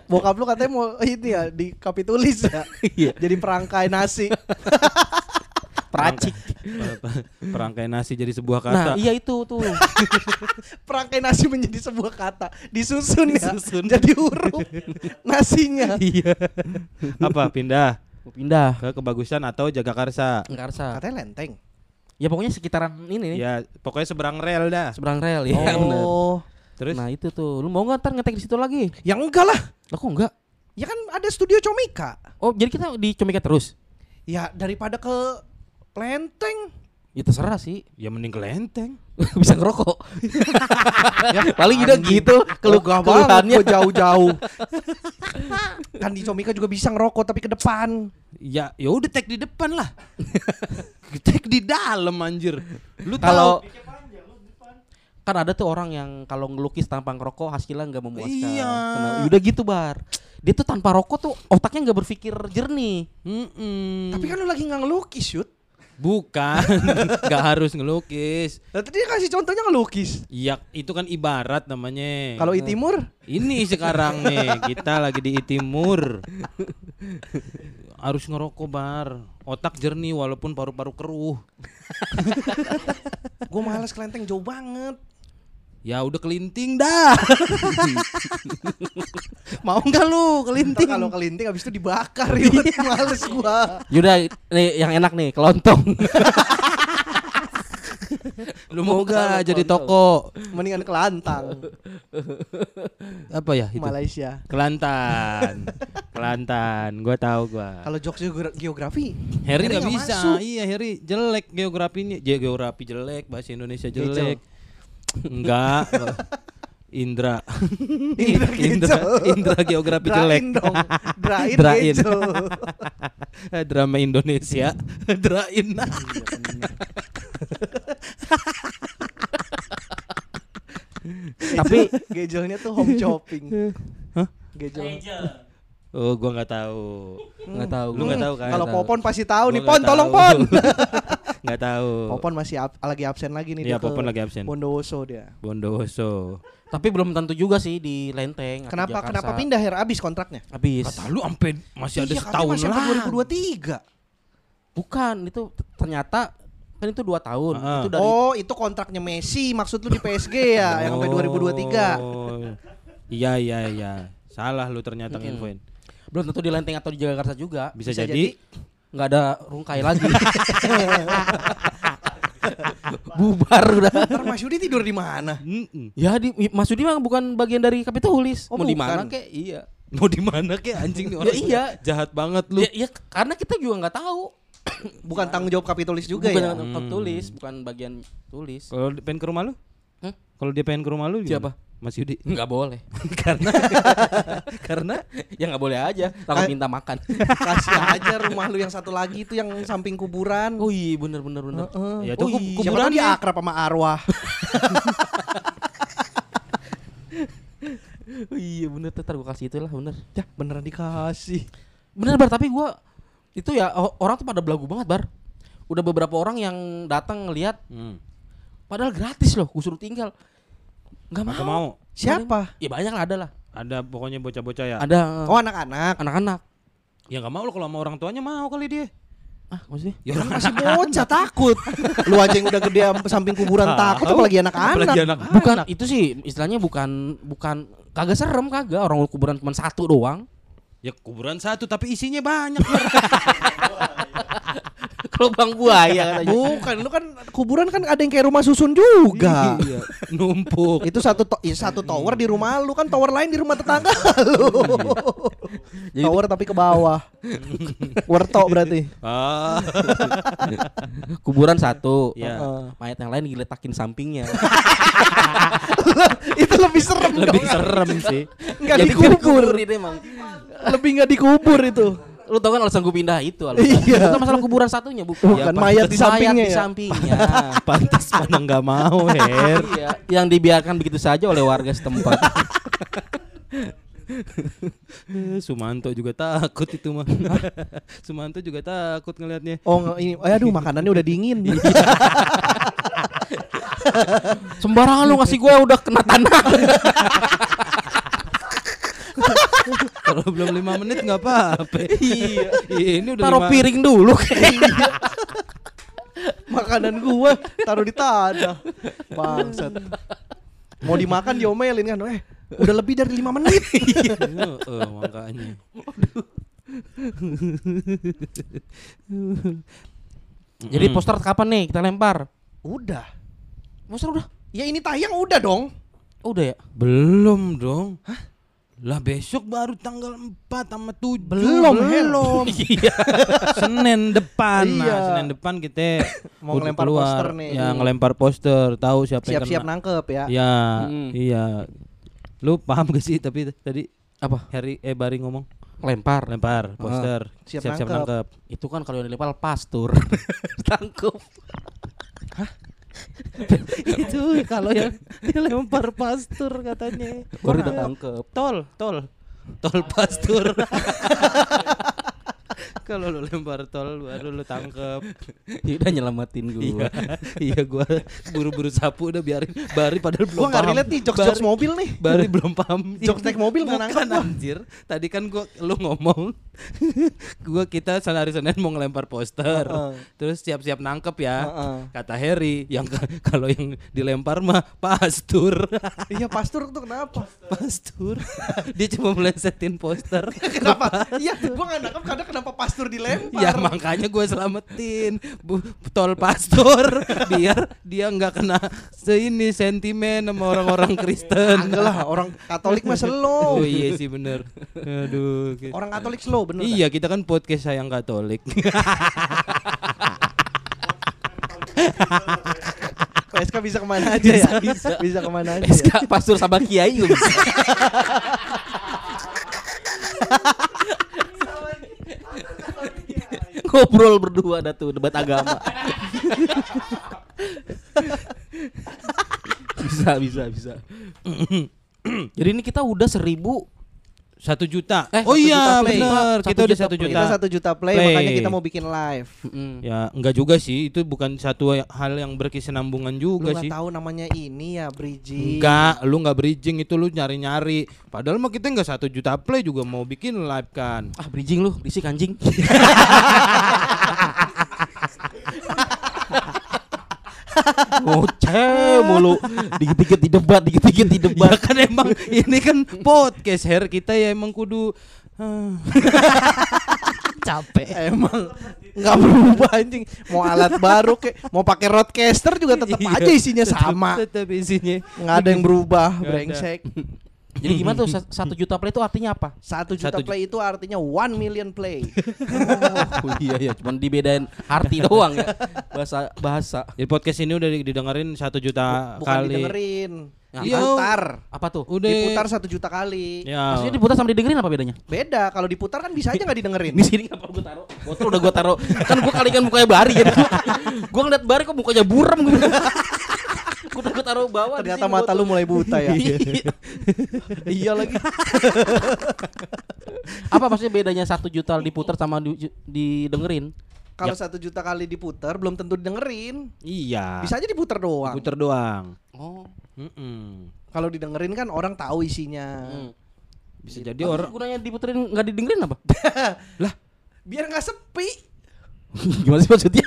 Bokap lu katanya mau ini ya di kapitulis ya. Iya. Jadi perangkai nasi. peracik Perangkai nasi jadi sebuah nah kata. iya itu tuh perangkai nasi menjadi sebuah kata. Disusun ya. Disusun. Jadi huruf nasinya. Iya. Apa pindah mau pindah ke kebagusan atau Jagakarsa? Ngarsa Katanya lenteng. Ya pokoknya sekitaran ini nih Ya, pokoknya seberang rel dah. seberang rel ya bener. oh. Terus nah itu tuh lu mau nggak ntar ngetek di situ lagi Ya enggak lah. lah kok enggak Ya kan ada studio Comika. oh jadi kita di Comika terus Ya daripada ke lenteng. ya terserah sih ya mending ke Lenteng. bisa ngerokok paling udah gitu Kalau kalau gak banget jauh-jauh. kan di Comika juga bisa ngerokok tapi ke depan. Ya, ya udah tag di depan lah. tag di dalam anjir. Lu kalau kan ada tuh orang yang kalau ngelukis tanpa ngerokok hasilnya nggak memuaskan Iya. Nah, udah gitu bar dia tuh tanpa rokok tuh otaknya nggak berpikir jernih Mm-mm. Tapi kan lu lagi nggak ngelukis, shoot. Bukan, nggak harus ngelukis. Nah, tadi kasih contohnya ngelukis. Iya, itu kan ibarat namanya. Kalau i timur, ini sekarang nih, kita lagi di Timur. Harus ngerokok bar, otak jernih walaupun paru-paru keruh. gue males ke lenteng jauh banget. Ya udah kelinting dah. mau nggak lu kelinting kalau kelinting habis itu dibakar ya. males gua. Yaudah nih yang enak nih kelontong Lu mau gak jadi toko Mendingan ke lantang, apa ya itu? Malaysia. Kelantan. Kelantan, gua tahu gua. Kalau jokes geogra- geografi, Harry nggak nggak bisa. masuk. Iya, Harry jelek geografinya. Ge- Geografi jelek, bahasa Indonesia jelek. Enggak. Indra. Indra Indra. Indra geografi jelek. dong. Drain, Drain. Gejel. Drama Indonesia, Drain. Tapi Gejelnya tuh home shopping. Hah? Gejel. Oh, gua nggak tahu. nggak tahu. Lu nggak tahu kan? Kalau. Popon pasti tahu nih, Gua Pon nggak tolong. Pon. Nggak tahu. Popon masih ab- lagi absen lagi nih Iya, Popon lagi absen. Bondowoso dia. Bondowoso. Tapi belum tentu juga sih di Lenteng. Kenapa Jakarta. kenapa pindah Her abis kontraknya? Habis. Kata lu sampai masih ada Iya, setahun masih lah. sampai 2023. Bukan, itu ternyata kan itu dua tahun. Ah. Itu dari Oh, itu kontraknya Messi, maksud lu di PSG ya, yang sampai 2023. Oh. Iya, iya, iya. Salah lu ternyata nginfoin. Belum tentu di Lenteng atau di Jakarta juga. Bisa, Bisa jadi, nggak ada rungkai lagi. Bubar udah. Ntar Mas Yudi tidur di mana? Mm-mm. Ya di Mas Yudi mah bukan bagian dari Kapitulis. Oh, Mau di bukan. mana kek? Iya. mau di mana kek anjing nih Ya orang. iya. Jahat banget lu. Ya, ya karena kita juga nggak tahu. Bukan tanggung jawab kapitulis juga bukan ya. yang Kapitulis, bukan bagian tulis. Kalau dia pengen ke rumah lu? Hmm? Kalau dia pengen ke rumah lu Siapa? gimana? Mas Yudi. Nggak boleh. karena karena ya nggak boleh aja. Takut Ka- minta makan. Kasih aja rumah lu yang satu lagi itu yang samping kuburan. Oh iya bener bener bener. Heeh. Ya, itu Oh iya. Kuburan dia akrab sama arwah. Oh iya bener tuh, ntar gue kasih itulah bener. ya, beneran dikasih. Bener bar tapi gua itu ya orang tuh pada belagu banget bar. Udah beberapa orang yang datang ngelihat hmm. padahal gratis loh, gue suruh tinggal. Nggak mau. Mau. Siapa? Ya banyak lah ada lah. Ada pokoknya bocah-bocah ya. Ada Oh, anak-anak. anak-anak. Ya nggak mau lu kalau sama orang tuanya mau kali dia. Ah maksudnya? Ya Kan masih bocah takut. Lu aja yang udah gede am- samping kuburan takut apalagi anak-anak. Apalagi anak Bukan itu sih istilahnya bukan bukan kagak serem kagak orang kuburan cuma satu doang. Ya kuburan satu tapi isinya banyak. Kalau bang buaya katanya. Bukan, lu kan kuburan kan ada yang kayak rumah susun juga. Iya, numpuk. Itu satu to- ya, satu tower di rumah lu kan tower lain di rumah tetangga lu. Jadi- tower tapi ke bawah. Werto berarti. Ah. Kuburan satu. Ya. Heeh. Mayat yang lain diletakin sampingnya. itu lebih serem Lebih dong. serem sih. Nggak Jadi dikubur. emang. Lebih nggak dikubur itu. Lu tau kan alasan gue pindah itu alasan. Iya. Bukan masalah kuburan satunya bukan. Bukan, Ya, mayat di mayat sampingnya di ya? sampingnya. Pantas mana nggak mau, Her. iya, yang dibiarkan begitu saja oleh warga setempat. Eh, Sumanto juga takut itu mah. Sumanto juga takut ngelihatnya. Oh ini, eh, aduh makanannya udah dingin. Sembarangan lu ngasih gue udah kena tanah. Kalau belum lima menit nggak apa-apa. Iya. Ini udah Taruh piring dulu. Makanan gua taruh di tanah. Bangsat. Mau dimakan diomelin kan, eh udah lebih dari lima menit. Eh, makanya. Jadi poster kapan nih kita lempar? Udah. Poster udah. Ya ini tayang udah dong. Udah ya? Belum dong. Hah? Lah besok baru tanggal 4 sama 7 Belum, belum. Iya. Senin depan. Iya. Nah, Senin depan kita Mau ngelempar keluar. poster nih. Ya, ngelempar poster, tahu siapa yang Siap-siap kena. nangkep ya. Ya, Hmm. iya. Lu paham gak sih tapi tadi Apa? Harry eh Bari ngomong Lempar. lempar poster Siap siap-siap nangkep. nangkep. Itu kan kalau yang dilempar pastur. Tangkup. itu kalau yang dilempar pastur katanya. Baru udah tangkep. Tol, tol. Tol pastur. kalau lu lempar tol baru lu tangkep. Ya udah nyelamatin gue. Iya, iya gua buru-buru sapu udah biarin Bari padahal belum Gua nggak paham. relate nih Bari- mobil nih. Bari belum paham. Jokes naik mobil nggak Bukan nangkep gua. anjir. Tadi kan gua lu ngomong gua kita hari Senin mau ngelempar poster. Heeh. Terus siap-siap nangkep ya. Heeh. Kata Harry yang ka- kalau yang dilempar mah pastur. Iya pastur tuh kenapa? pastur. Dia cuma melesetin poster. Kenapa? Iya, gua nggak nangkep karena kenapa pastur dilempar. Ya makanya gue selamatin Bu, tol pastor biar dia nggak kena seini sentimen sama orang-orang Kristen. Enggak lah, orang Katolik mah Oh slow. iya sih bener. Aduh. gitu. Orang Katolik slow bener. Iya kita kan podcast sayang Katolik. PSK bisa ke mana aja ya? Bisa. Bisa ke mana aja. SK pastur sama kiai juga bisa. Ngobrol berdua ada tuh debat agama. bisa bisa bisa. Jadi ini kita udah seribu Satu juta. Eh, oh iya. Satu Kita udah satu juta. Kita satu juta play, Play. makanya kita mau bikin live. Mm-mm. Ya enggak juga sih. Itu bukan satu hal yang berkesinambungan Lu juga nggak sih. tahu namanya ini ya bridging. Enggak, lu nggak bridging itu lu nyari-nyari. Padahal mah kita nggak satu juta play juga mau bikin live kan. Ah bridging lu, risik anjing. Ngoceh mulu Dikit-dikit di debat Dikit-dikit di Ya debat kan emang ini kan podcast hair kita ya emang kudu ah, Capek Emang nggak berubah anjing. Mau alat baru kek, mau pakai roadcaster juga tetap iya, aja isinya tetep- sama. Tetep isinya. Nggak ada yang berubah, brengsek. Jadi gimana tuh sa- Satu juta play itu artinya apa? Satu juta Satu ju- play itu artinya one million play. Oh iya iya Cuman dibedain arti doang ya Bahasa Bahasa Jadi podcast ini udah di- didengerin satu juta Bukan kali. didengerin. Ya, diputar. Apa tuh? Udah Diputar satu juta kali. Ya. Maksudnya diputar sama didengerin apa bedanya? Beda, kalau diputar kan bisa aja nggak didengerin. Di sini apa gue taruh? Botol udah gue taruh. Kan gue kali kan mukanya Bari jadi gue ngeliat Bari kok mukanya buram udah gue taruh bawah. Ternyata sini mata lu mulai buta ya. Iya. iya lagi. apa maksudnya bedanya satu juta diputar sama di, didengerin? Kalau satu juta kali diputar belum tentu didengerin. Iya. Bisa aja diputar doang. Puter doang. Oh. Mm-mm. Kalau didengerin kan orang tahu isinya. Hmm. Bisa jadi Apa orang gunanya diputerin nggak didengerin apa? Biar nggak sepi. Gimana sih maksudnya?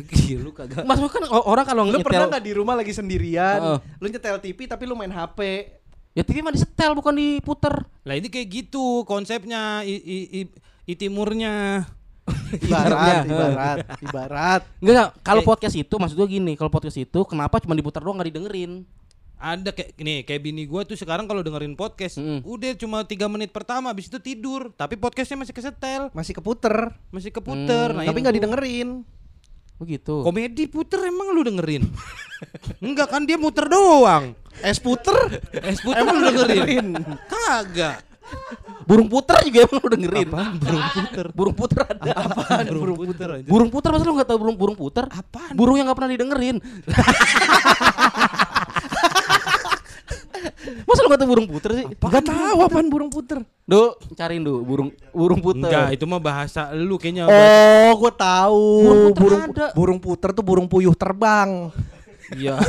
Gila, lu kagak. Maksudnya kan orang kalau Lu pernah nggak di rumah lagi sendirian, Heeh. lu nyetel TV tapi lu main HP. ya TV mah disetel bukan diputer. Lah ini kayak gitu konsepnya i, i, i, i timurnya. Ibarat, Iya. ibarat, ibarat. Enggak, enggak. kalau Kayak- podcast itu maksud gua gini, kalau podcast itu kenapa cuma diputar doang nggak didengerin? Ada kayak nih kayak bini gua tuh sekarang kalau dengerin podcast Mm. udah cuma tiga menit pertama habis itu tidur tapi podcastnya masih kesetel Masih keputer, masih keputer Hmm, nah tapi nggak didengerin. Begitu. komedi puter emang lu dengerin enggak kan dia muter doang Es puter, es puter Emang lu dengerin kagak Burung puter juga emang lu dengerin. Apaan? Burung puter. burung puter ada. apaan burung puter aja Burung puter masa lu enggak tahu burung burung puter? Apaan? Burung yang enggak pernah didengerin. masa lu tahu burung puter sih? Gak tahu apaan burung puter. Do, cariin du burung burung puter. enggak itu mah bahasa lu kayaknya Oh, gue tahu. Burung puter burung, ada. burung puter tuh burung puyuh terbang. iya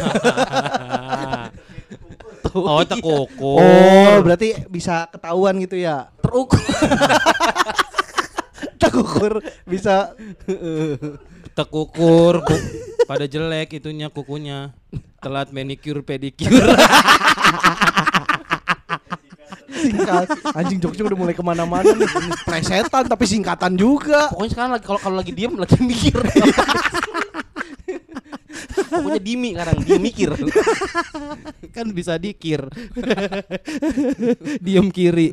oh tekoko Oh, berarti bisa ketahuan gitu ya. terukur. Tekukur bisa tekukur ku- pada jelek itunya kukunya telat manicure pedicure singkat. Anjing joknya udah mulai ke mana-mana nih. Plesetan tapi singkatan juga. Pokoknya sekarang lagi kalau kalau lagi diem lagi mikir. Pokoknya dimi sekarang, dia mikir. kan bisa dikir diem kiri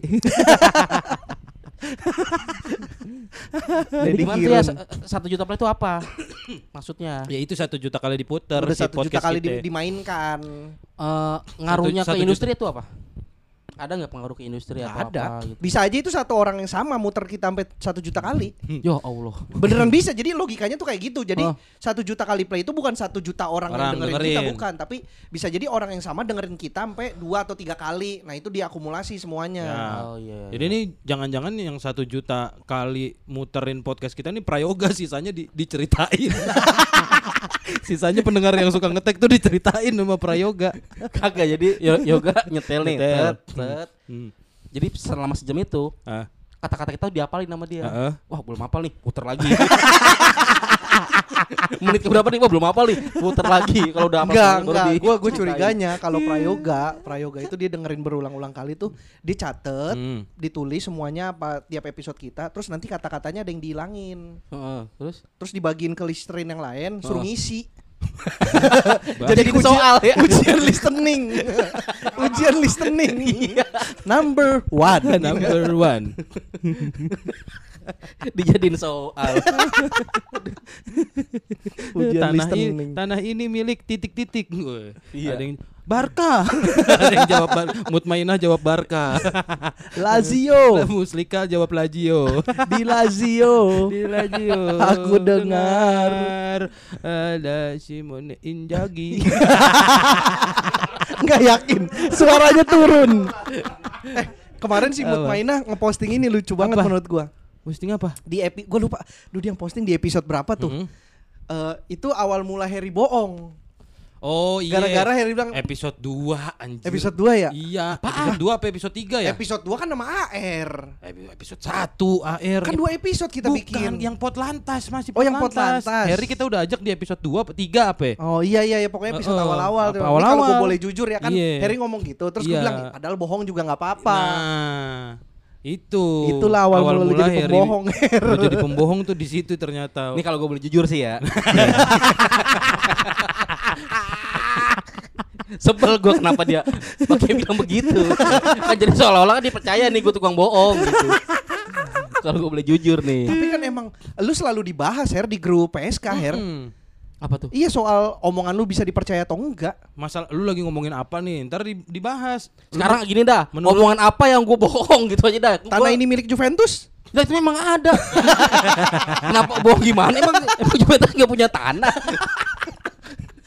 Jadi ya satu juta play itu apa? Maksudnya ya itu satu juta kali diputer Udah si satu juta kali kita. di- dimainkan. eh, ngaruhnya Satu- satu ke industri itu apa? Ada nggak pengaruh ke industri atau Ada. apa gitu? Bisa aja itu satu orang yang sama muter kita sampai satu juta kali. Ya Allah. Beneran bisa. Jadi logikanya tuh kayak gitu. Jadi Oh. satu juta kali play itu bukan satu juta orang, Orang yang dengerin, kita dengerin. bukan, tapi bisa jadi orang yang sama dengerin kita sampai dua atau tiga kali. Nah itu diakumulasi semuanya. Ya. Oh iya. Jadi ini jangan-jangan yang satu juta kali muterin podcast kita ini prayoga sisanya di- diceritain. sisanya pendengar yang suka ngetek tuh diceritain sama prayoga. kagak jadi yo- yoga nyetel nih. Nyetel. Tet. Hmm. Jadi selama sejam itu Ah, kata-kata kita diapalin sama dia. Heeh. Wah belum hafal nih, puter lagi. Menit keberapa nih? Wah belum hafal nih, puter lagi. Kalau udah hafal Enggak, enggak. di- Gua gue curiganya kalau prayoga, prayoga itu dia dengerin berulang-ulang kali tuh dicatet, Hmm. ditulis semuanya apa tiap episode kita, terus nanti kata-katanya ada yang dihilangin. Heeh, terus Terus dibagiin ke listerin yang lain, suruh Oh. ngisi. Jadi uji- soal ya. ujian listening. ujian listening. Number one. Number one. Dijadiin soal. Ujian tanah ini listening. tanah ini milik titik-titik. Iya. Ada yang Barca. ada yang jawab Bar Mutmainah jawab Barca. Lazio Muslika jawab Lazio. di Lazio. Di Lazio. Aku dengar. ada Simone Inzaghi. Nggak yakin suaranya turun. Eh, kemarin si? Mutmainah ngeposting ini lucu banget Apa? menurut gua. Posting apa? Di epi gua lupa. Duh dia yang posting di episode berapa tuh? Mhm. Eh, itu awal mula Harry bohong. Oh iya. Gara-gara Harry bilang episode 2 anjir. episode 2 ya? Iya, episode 2 apa episode 3 ya? Episode 2 kan nama AR. Epi- episode 1 AR. Kan dua episode kita Bukan, bikin. yang pot lantas masih Oh, yang pot lantas. Harry kita udah ajak di episode 2 apa 3 apa ya? Oh iya iya ya pokoknya episode awal-awal tuh. apa Ini Kalau gue awal-awal. boleh jujur ya kan Iya. Harry ngomong gitu terus gue Iya. bilang padahal bohong juga nggak apa-apa. Nah, itu. Itulah awal, mula lu jadi Harry- pembohong. Lu jadi pembohong tuh di situ ternyata. Ini kalau gue boleh jujur sih ya. Sebel gue kenapa dia pakai bilang begitu. Kan jadi seolah-olah kan dia percaya nih gue tukang bohong gitu. Kalau gue boleh jujur nih. Tapi kan emang lu selalu dibahas Her di grup PSK Her. Hmm. Apa tuh? Iya soal omongan lu bisa dipercaya atau enggak. Masalah lu lagi ngomongin apa nih? Ntar di- dibahas. Sekarang gini dah, Menurut- omongan apa yang gue bohong gitu aja dah. Tanah Gua- ini milik Juventus. Lah itu memang ada. Kenapa bohong gimana? Emang emang Juventus nggak punya tanah.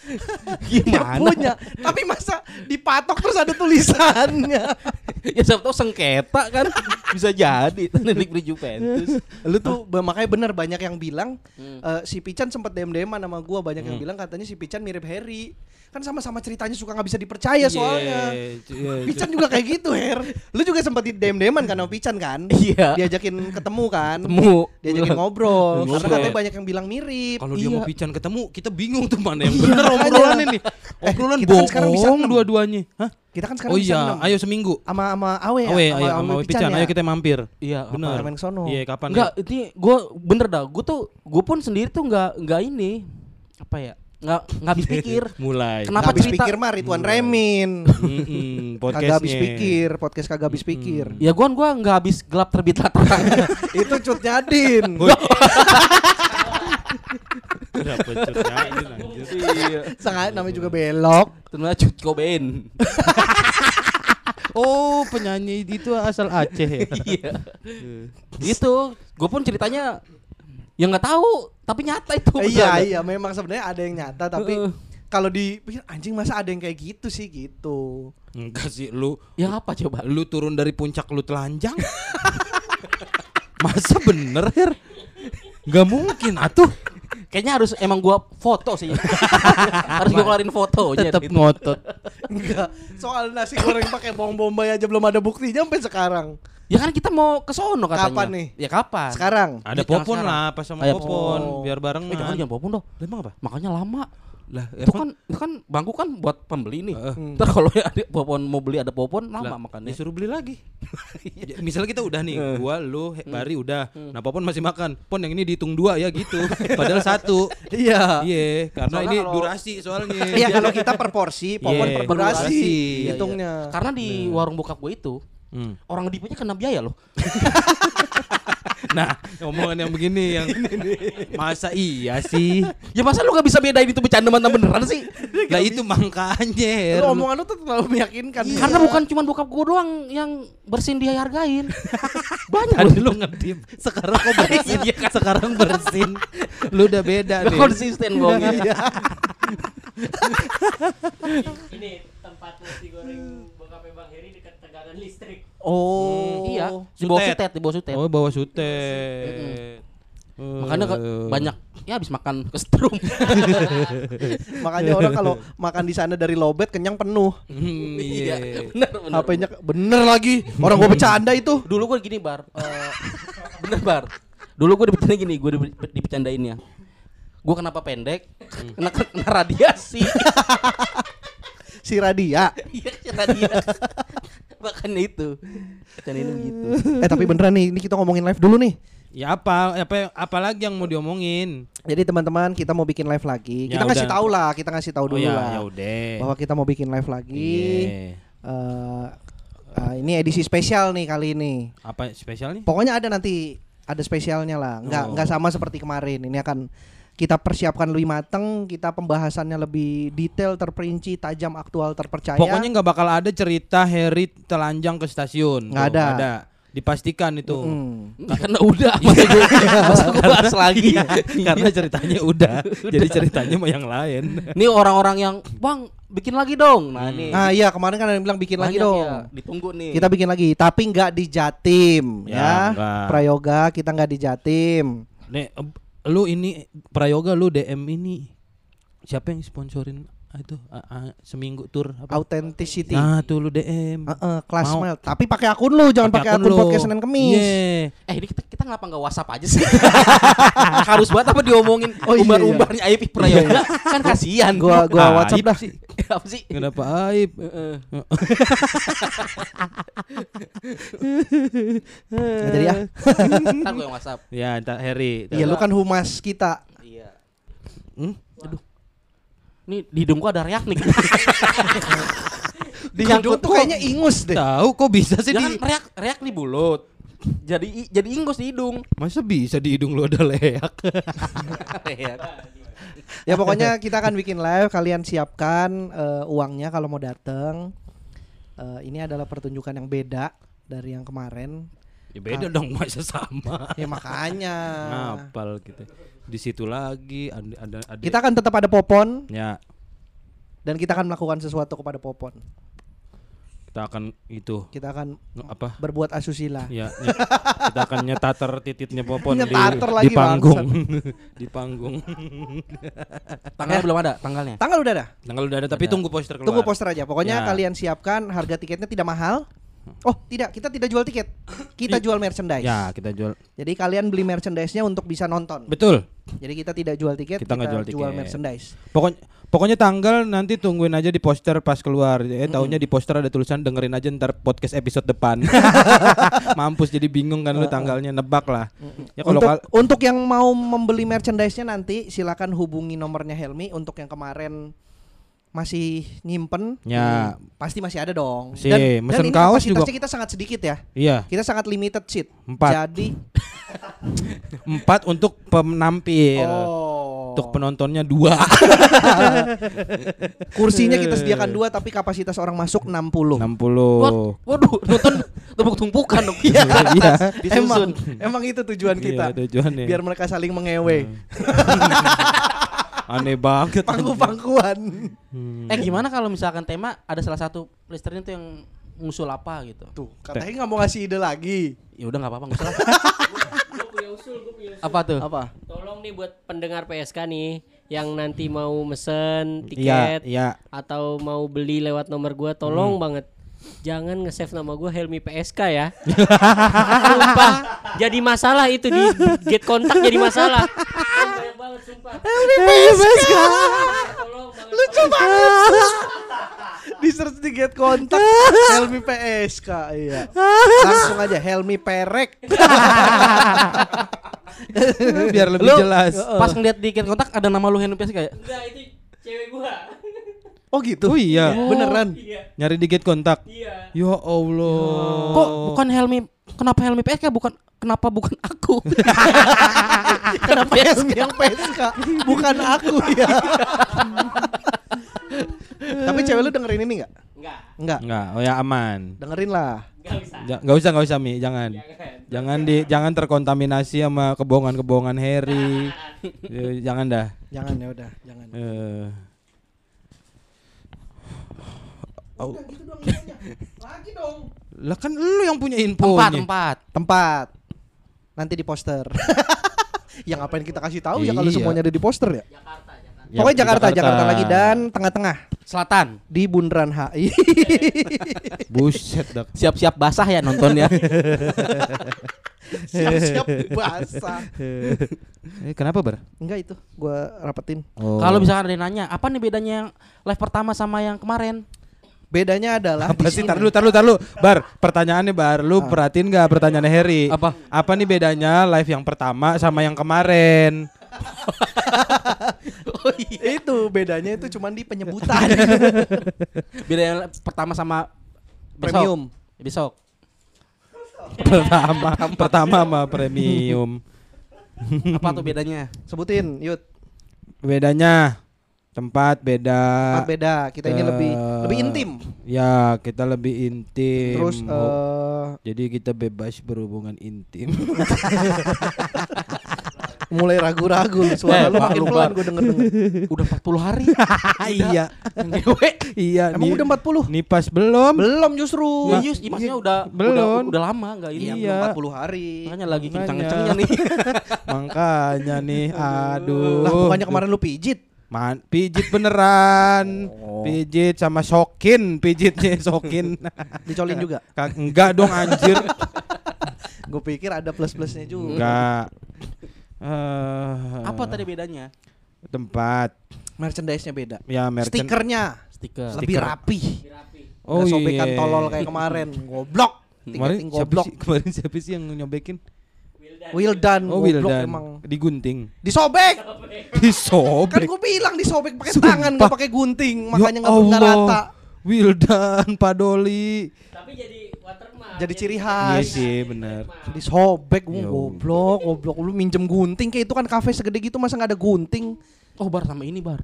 Ya gimana? punya. Tapi masa dipatok terus ada tulisannya. ya siapa tahu sengketa kan bisa jadi milik Juventus. lu tuh makanya bener banyak yang bilang Hmm. eh, si Pican sempat dem-deman sama gua banyak yang bilang katanya si Pican mirip Harry. Kan sama-sama ceritanya suka nggak bisa dipercaya soalnya. Iya, iya, Pican juga kayak gitu, Her. Lu juga sempat di dem-deman kan sama Pican kan? Iya. Diajakin ketemu kan? Temu. Diajakin ngobrol. Karena Ngobrol. katanya banyak yang bilang mirip. Kalau dia Iya. mau pican ketemu, kita bingung tuh mana yang bener makanya. obrolannya nih. Eh, Obrolan kita kan sekarang bisa bohong enam. dua-duanya. Hah? Kita kan sekarang Oh bisa iya, ayo seminggu. sama sama Awe ya? Awe, sama, ayo sama sama Pican ya? ayo kita mampir. Iya, Bener. Main sono. Iya, kapan? Enggak, ya? ini gue bener dah. Gue tuh gue pun sendiri tuh nggak nggak ini apa ya? Nggak nggak habis pikir. Mulai. Kenapa Nggak habis cerita- pikir mah Ridwan Remin. Kagak habis pikir, podcast kagak habis pikir. Ya gue gua nggak habis gelap terbit terang. Itu cut nyadin. Kenapa anjir? Iya. Sangat namanya juga belok. Ternyata Cut Cobain. Oh, penyanyi itu asal Aceh ya. Iya. Gitu. Gue pun ceritanya ya nggak tahu, tapi nyata itu. iya beneran. iya memang sebenarnya ada yang nyata tapi Heeh. kalau dipikir anjing masa ada yang kayak gitu sih gitu. Enggak sih, lu Yang apa coba? lu turun dari puncak lu telanjang. Masa bener, Her? Gak mungkin atuh. Kayaknya harus emang gua foto sih. harus gua keluarin fotonya. Tetap gitu. ngotot. Enggak. Soal nasi goreng pakai bawang bombay aja belum ada buktinya sampai sekarang. Ya kan kita mau ke sono katanya. Kapan nih? Ya kapan? Sekarang. Ada Jangan popon sekarang. lah, pas sama Ayo, popon, oh. biar bareng. Eh jangan jangan popon dong. Emang apa? Makanya lama. Lah, Itu kan itu kan bangku kan buat pembeli nih. Hmm. Ntar kalau ada popon mau beli ada popon lama Lah, makannya. Disuruh beli lagi. Ya, Misalnya kita udah nih, Eh. gua, lu, He- Bari udah. Nah, Popon masih makan. Pon yang ini dihitung dua ya gitu. Padahal satu. Iya. Iya, karena Soalnya ini kalau- durasi soalnya. Iya kalau kita per porsi, popon Iya, per durasi durasi. Iya, hitungnya. iya. Karena di warung bokap gue itu Hmm. orang dipunya kena biaya loh. Nah, omongan yang begini yang masa iya sih? Ya masa lu gak bisa bedain itu bercanda mana beneran sih? Lah itu makanya. Her. Lu omongan lu tuh terlalu meyakinkan. Karena bukan cuma bokap gue doang yang bersin dia hargain. Banyak Tadi lu ngedip, sekarang kok bersin? sekarang bersin. Lu udah beda nih. konsisten bohongnya. ini tempat nasi goreng bokapnya Bang Heri dekat tegangan listrik. Oh. Iya, di bawah Sutet. sutet, di bawah sutet. Oh, bawa sutet. Makanya ke- Eh. banyak ya habis makan kesetrum. Makanya orang kalau makan di sana dari lobet kenyang penuh. Hmm, iya. bener bener. HP-nya bener lagi. Orang gua bercanda itu. Dulu gue gini bar, Eh, bener bar. Dulu gue dipecanda gini, gue dipecandainnya. Gue kenapa pendek? Kena, kena radiasi. Si Radia. Iya kena radiasi. Makanya itu. Bercandainnya begitu. Eh tapi beneran nih, ini kita ngomongin live dulu nih. Ya apa, apa apa lagi yang mau diomongin? Jadi teman-teman kita mau bikin live lagi. Ya Kita ngasih udah. tahu lah, kita ngasih tahu Oh dulu ya, lah. ya udah. Bahwa kita mau bikin live lagi. Iya. Eh, eh, ini edisi spesial nih kali ini. Apa spesial nih? Pokoknya ada nanti ada spesialnya lah. Nggak Oh. nggak sama seperti kemarin. Ini akan kita persiapkan lebih mateng, kita pembahasannya lebih detail, terperinci, tajam, aktual, terpercaya. Pokoknya nggak bakal ada cerita Harry telanjang ke stasiun. Nggak Tuh, ada. Dipastikan itu. Mm. Karena udah masa gue masa gue bahas lagi. Iya, karena ceritanya udah. Jadi ceritanya mau yang lain. Ini orang-orang yang bang bikin lagi dong. Nah ini Nah iya kemarin kan ada yang bilang bikin lagi banyak dong. ya, Ditunggu nih. Kita bikin lagi, tapi nggak di Jatim Ya, ya. Prayoga kita nggak di Jatim. Eh, lu ini prayoga lu DM ini. Siapa yang sponsorin itu ah, ah, seminggu tur apa? Authenticity. Nah, tuh lu DM. Heeh, kelas Mau. mail. Tapi pakai akun lu, jangan pakai akun, lu. podcast Senin Kemis. Iya. Eh ini kita, kita ngapa nggak WhatsApp aja sih? Harus banget apa diomongin Oh, iya, umbar-umbarnya Aib Prayoga kan kasihan. Gua gua Ah, WhatsApp Aib dah. sih. apa sih? Kenapa aib? Heeh. Nggak jadi ya. Ntar gue yang WhatsApp. Ya, entar Harry. Iya, lu kan humas kita. Iya. Hmm? Nih di hidung gua ada reak nih. Di hidung tuh kayaknya ingus deh. Tahu kok bisa sih Jangan di reak reak di mulut. Jadi jadi ingus di hidung. Masa bisa di hidung lu ada leak? Ya pokoknya kita akan bikin live, kalian siapkan eh, uangnya kalau mau datang. Eh, ini adalah pertunjukan yang beda dari yang kemarin. ya beda dong masa sama. Ya makanya. Ngapal gitu. Di situ lagi ada ada, ada Kita akan tetap ada Popon ya dan kita akan melakukan sesuatu kepada Popon. kita akan itu Kita akan apa? berbuat asusila. Ya, nye- kita akan nyetater titiknya Popon di, Nyetater di lagi, panggung. di panggung. Tanggalnya belum ada tanggalnya. Tanggal udah ada. Tanggal udah ada tapi Ada. tunggu poster keluar. Tunggu poster aja. Pokoknya Ya. kalian siapkan harga tiketnya tidak mahal. Oh, tidak, kita tidak jual tiket. Kita jual merchandise. Ya, kita jual. Jadi kalian beli merchandise-nya untuk bisa nonton. Betul. Jadi kita tidak jual tiket, Kita kita, jual jual, tiket. merchandise. Pokoknya pokoknya tanggal nanti tungguin aja di poster pas keluar. Eh taunya di poster ada tulisan dengerin aja ntar podcast episode depan. Mampus jadi bingung kan lu tanggalnya nebak lah. Ya kalau untuk kal- untuk yang mau membeli merchandise-nya nanti silakan hubungi nomornya Helmi untuk yang kemarin masih nyimpen Ya. hmm, pasti masih ada dong Si, dan, mesen dan ini kaos juga. kita sangat sedikit ya iya, kita sangat limited seat Empat. jadi empat untuk penampil. oh Untuk penontonnya dua. kursinya kita sediakan dua tapi kapasitas orang masuk 60 What? 60. Waduh, nonton tepuk tumpukan dong. Iya. Iya. emang emang itu tujuan kita Iya, tujuannya. biar mereka saling mengewe Aneh banget. pangku-pangkuan Hmm. Eh gimana kalau misalkan tema ada salah satu listernya tuh yang ngusul apa gitu. tuh katanya nggak mau ngasih ide lagi Ya udah nggak apa-apa ngusul apa. Gue punya usul, gue punya usul. apa tuh? apa Tolong nih buat pendengar PSK nih yang nanti mau mesen Iya, tiket iya. atau mau beli lewat nomor gua tolong banget jangan nge-save nama gua Helmi PSK ya. sumpah jadi masalah itu di get kontak jadi masalah. Banget sumpah. Helmi PSK Tolong banget. lucu banget di search di get kontak Helmi PSK iya langsung aja Helmi Perek Biar lebih Lu jelas. Pas ngeliat di kontak ada nama lu Henry PS kayak Enggak itu cewek gua. oh gitu Oh iya. beneran Iya. Nyari di gate kontak. Iya. Ya Allah. kok bukan Helmi kenapa Helmi PSK bukan kenapa bukan aku? kenapa Helmi yang PSK bukan aku ya tapi cewek lu dengerin ini nggak Enggak. nggak Enggak, oh ya aman. dengerin lah Enggak bisa. Ja- Nggak usah nggak usah Mi, jangan. Jangan. Jangan di jangan terkontaminasi sama kebohongan-kebohongan Harry. Eh, jangan dah. jangan ya udah jangan Eh. Au. lagi dong Lah kan lu yang punya tempat infonya. tempat. tempat nanti di poster yang ngapain kita kasih tahu ya kalau Iya. semuanya ada di poster ya Jakarta, Jakarta. Ya, pokoknya di Jakarta, Jakarta lagi dan tengah-tengah Selatan. di Bundaran HI buset dak. Siap-siap basah ya nontonnya. siap-siap basah Eh, kenapa, Bar? enggak itu gua rapetin Oh. Kalau misalkan ada yang nanya, apa nih bedanya yang live pertama sama yang kemarin? Bedanya adalah apa sih? sini- Tar dulu, tar dulu, tar dulu. Bar, pertanyaannya Bar, lu perhatiin nggak pertanyaannya Harry? Apa? Apa nih bedanya live yang pertama sama yang kemarin? Oh iya. itu bedanya itu cuman di penyebutan Beda yang pertama sama besok. premium Besok. pertama pertama mah premium. Apa tuh bedanya? Sebutin, Yud. Bedanya tempat beda. Tempat beda. Kita ini lebih Eh, lebih intim. Ya, kita lebih intim. Terus eh jadi kita bebas berhubungan intim. mulai ragu-ragu lu. suara Eh, lu makin pelan gue denger denger. Udah 40 hari. iya. Iya, Emang nih- udah 40? nih pas belum. Belum justru. Ya, yes, iya, maksudnya udah Belum. udah, udah lama enggak ini. Iya, Iya. belum 40 hari. Makanya lagi kencang-kencangnya nih. Makanya nih, aduh. Lah bukannya kemarin lu pijit. Man, pijit beneran. Pijit sama sokin, pijitnya sokin. Dicolin juga. Enggak dong anjir. Gue pikir ada plus-plusnya juga. Enggak. Eh, Apa tadi bedanya? tempat Merchandise-nya beda. ya merchant Stikernya Stiker. lebih rapi. Oh Nggak sobekan iya. tolol kayak kemarin. Goblok. kemarin siapa goblok. sih kemarin siapa sih yang nyobekin Wildan. oh goblok Wildan emang. digunting Disobek. Kan disobek gue bilang disobek pakai Sumpah. tangan nggak pakai gunting, makanya Ya nggak nggak Allah. rata. Wildan Padoli Tapi jadi watermark. Jadi ciri iya khas. sih benar Disobek, gue Ya goblok, goblok. Lu minjem gunting kayak itu kan kafe segede gitu masa nggak ada gunting? Oh bar sama ini bar.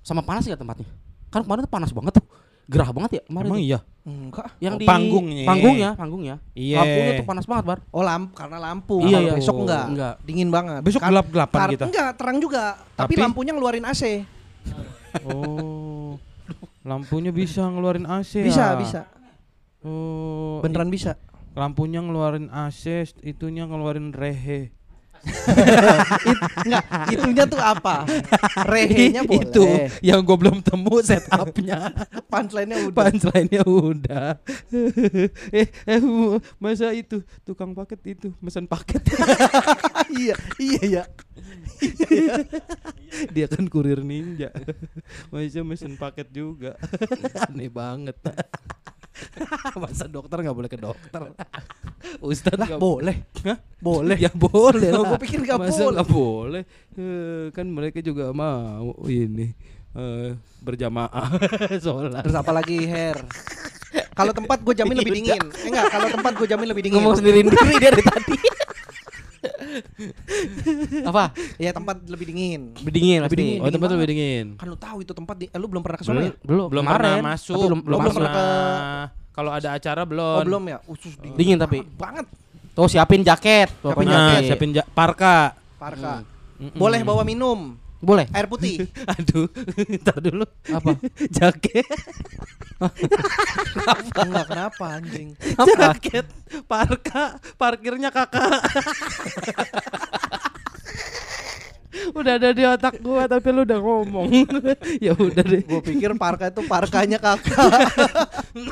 Sama panas gak tempatnya? Kan kemarin tuh panas banget tuh. Gerah banget ya kemarin. emang tuh. iya Enggak. Yang Oh, di panggungnya. Panggungnya, panggungnya. Iya. Lampunya tuh panas banget bar. Oh lampu karena lampu. Iya, iya. Besok enggak. Enggak. Dingin banget. Besok gelap-gelapan kar- kita. Enggak, terang juga. Tapi, Tapi- lampunya ngeluarin AC. oh lampunya bisa ngeluarin AC Bisa, ya? bisa. oh Beneran bisa. lampunya ngeluarin AC itunya ngeluarin rehe Enggak, itunya tuh apa? Rehenya boleh. itu yang gue belum temu setupnya Punchline-nya udah. punchline-nya udah eh eh masa itu tukang paket itu pesan paket iya, iya ya. dia kan kurir ninja masa mesin paket juga aneh banget masa dokter nggak boleh ke dokter ustadz nggak boleh. Hah? Boleh. ya boleh lah. gua pikir nggak boleh. nggak boleh Eh, kan mereka juga mau ini eh, berjamaah sholat Terus apa lagi hair? Kalau tempat gue jamin lebih dingin. Eh, enggak, kalau tempat gue jamin lebih dingin. Ngomong sendiri sendiri dari tadi. Apa? Iya, tempat lebih dingin. Lebih dingin Lebih dingin. oh tempat lebih dingin Kan lu tahu itu tempat di, eh, lu belum pernah ke sana ya? Belum, belum pernah masuk Tapi belum belum, belum masuk. pernah ke- kalau ada acara belum Oh, belum ya? Usus dingin. Dingin tapi. banget. Tuh siapin jaket. Pokoknya. nah jaket. siapin ja- parka Parka. Mm-mm. Boleh bawa minum. Boleh. Air putih. aduh ntar dulu Apa? jaket Enggak kenapa anjing. jaket parka parkirnya kakak udah ada di otak gua tapi lu udah ngomong ya udah deh Gue pikir parka itu parkanya kakak. hmm,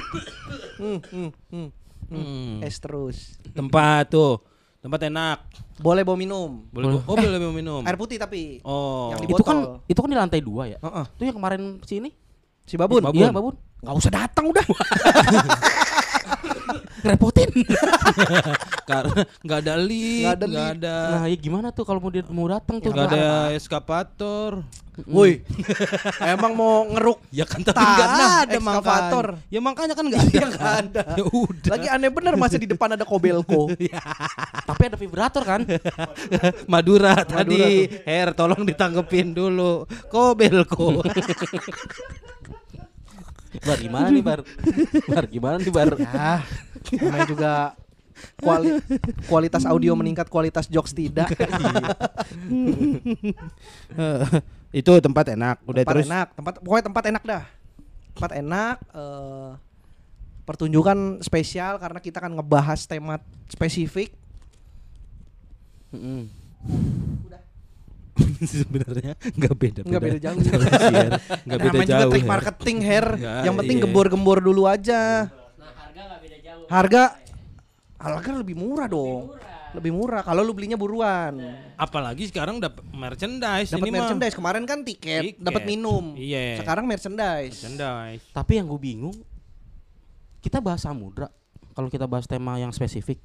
hmm, hmm, hmm. Hmm. Es terus. tempat tuh tempat enak Boleh bawa minum. boleh oh boleh mau minum Air putih tapi. oh Yang di Itu kan botol. itu kan di lantai dua ya. Heeh. Itu yang kemarin sini. Si Babun. Babun. Iya, Babun. Nggak usah datang udah. Repotin. karena nggak ada lift Nggak ada lift. ada Nah, ya gimana tuh kalau mau dia mau datang tuh? nggak ada eskapator Woi. Emang mau ngeruk ya kan tapi nggak ada ekskavator. makanya ya makanya kan nggak ada Iya, nggak ada. ya udah Lagi aneh bener masih di depan ada kobelko. Tapi ada vibrator kan? Madura tadi Her tolong ditanggepin dulu Kobelko Bar gimana nih, Bar? Bar gimana nih, Bar? ah, namanya juga kuali- kualitas audio meningkat, kualitas jokes tidak. Itu tempat enak Udah tempat terus enak, tempat pokoknya tempat enak dah. Tempat enak eh, pertunjukan spesial karena kita kan ngebahas tema spesifik. Mm-mm. Sebenarnya nggak beda Nggak beda jauh. Nggak beda namanya juga jauh trik marketing hair. Nggak, Yang penting iya. gembor-gembor dulu aja. Nah, harga nggak beda jauh. Harga harga lebih murah dong. Lebih murah kalau lu belinya buruan. Apalagi sekarang dapat merchandise Dapat ini mah. merchandise kemarin kan tiket, Tiket. dapat minum. Iya. Sekarang merchandise. Merchandise Tapi yang gue bingung kita bahas samudra kalau kita bahas tema yang spesifik.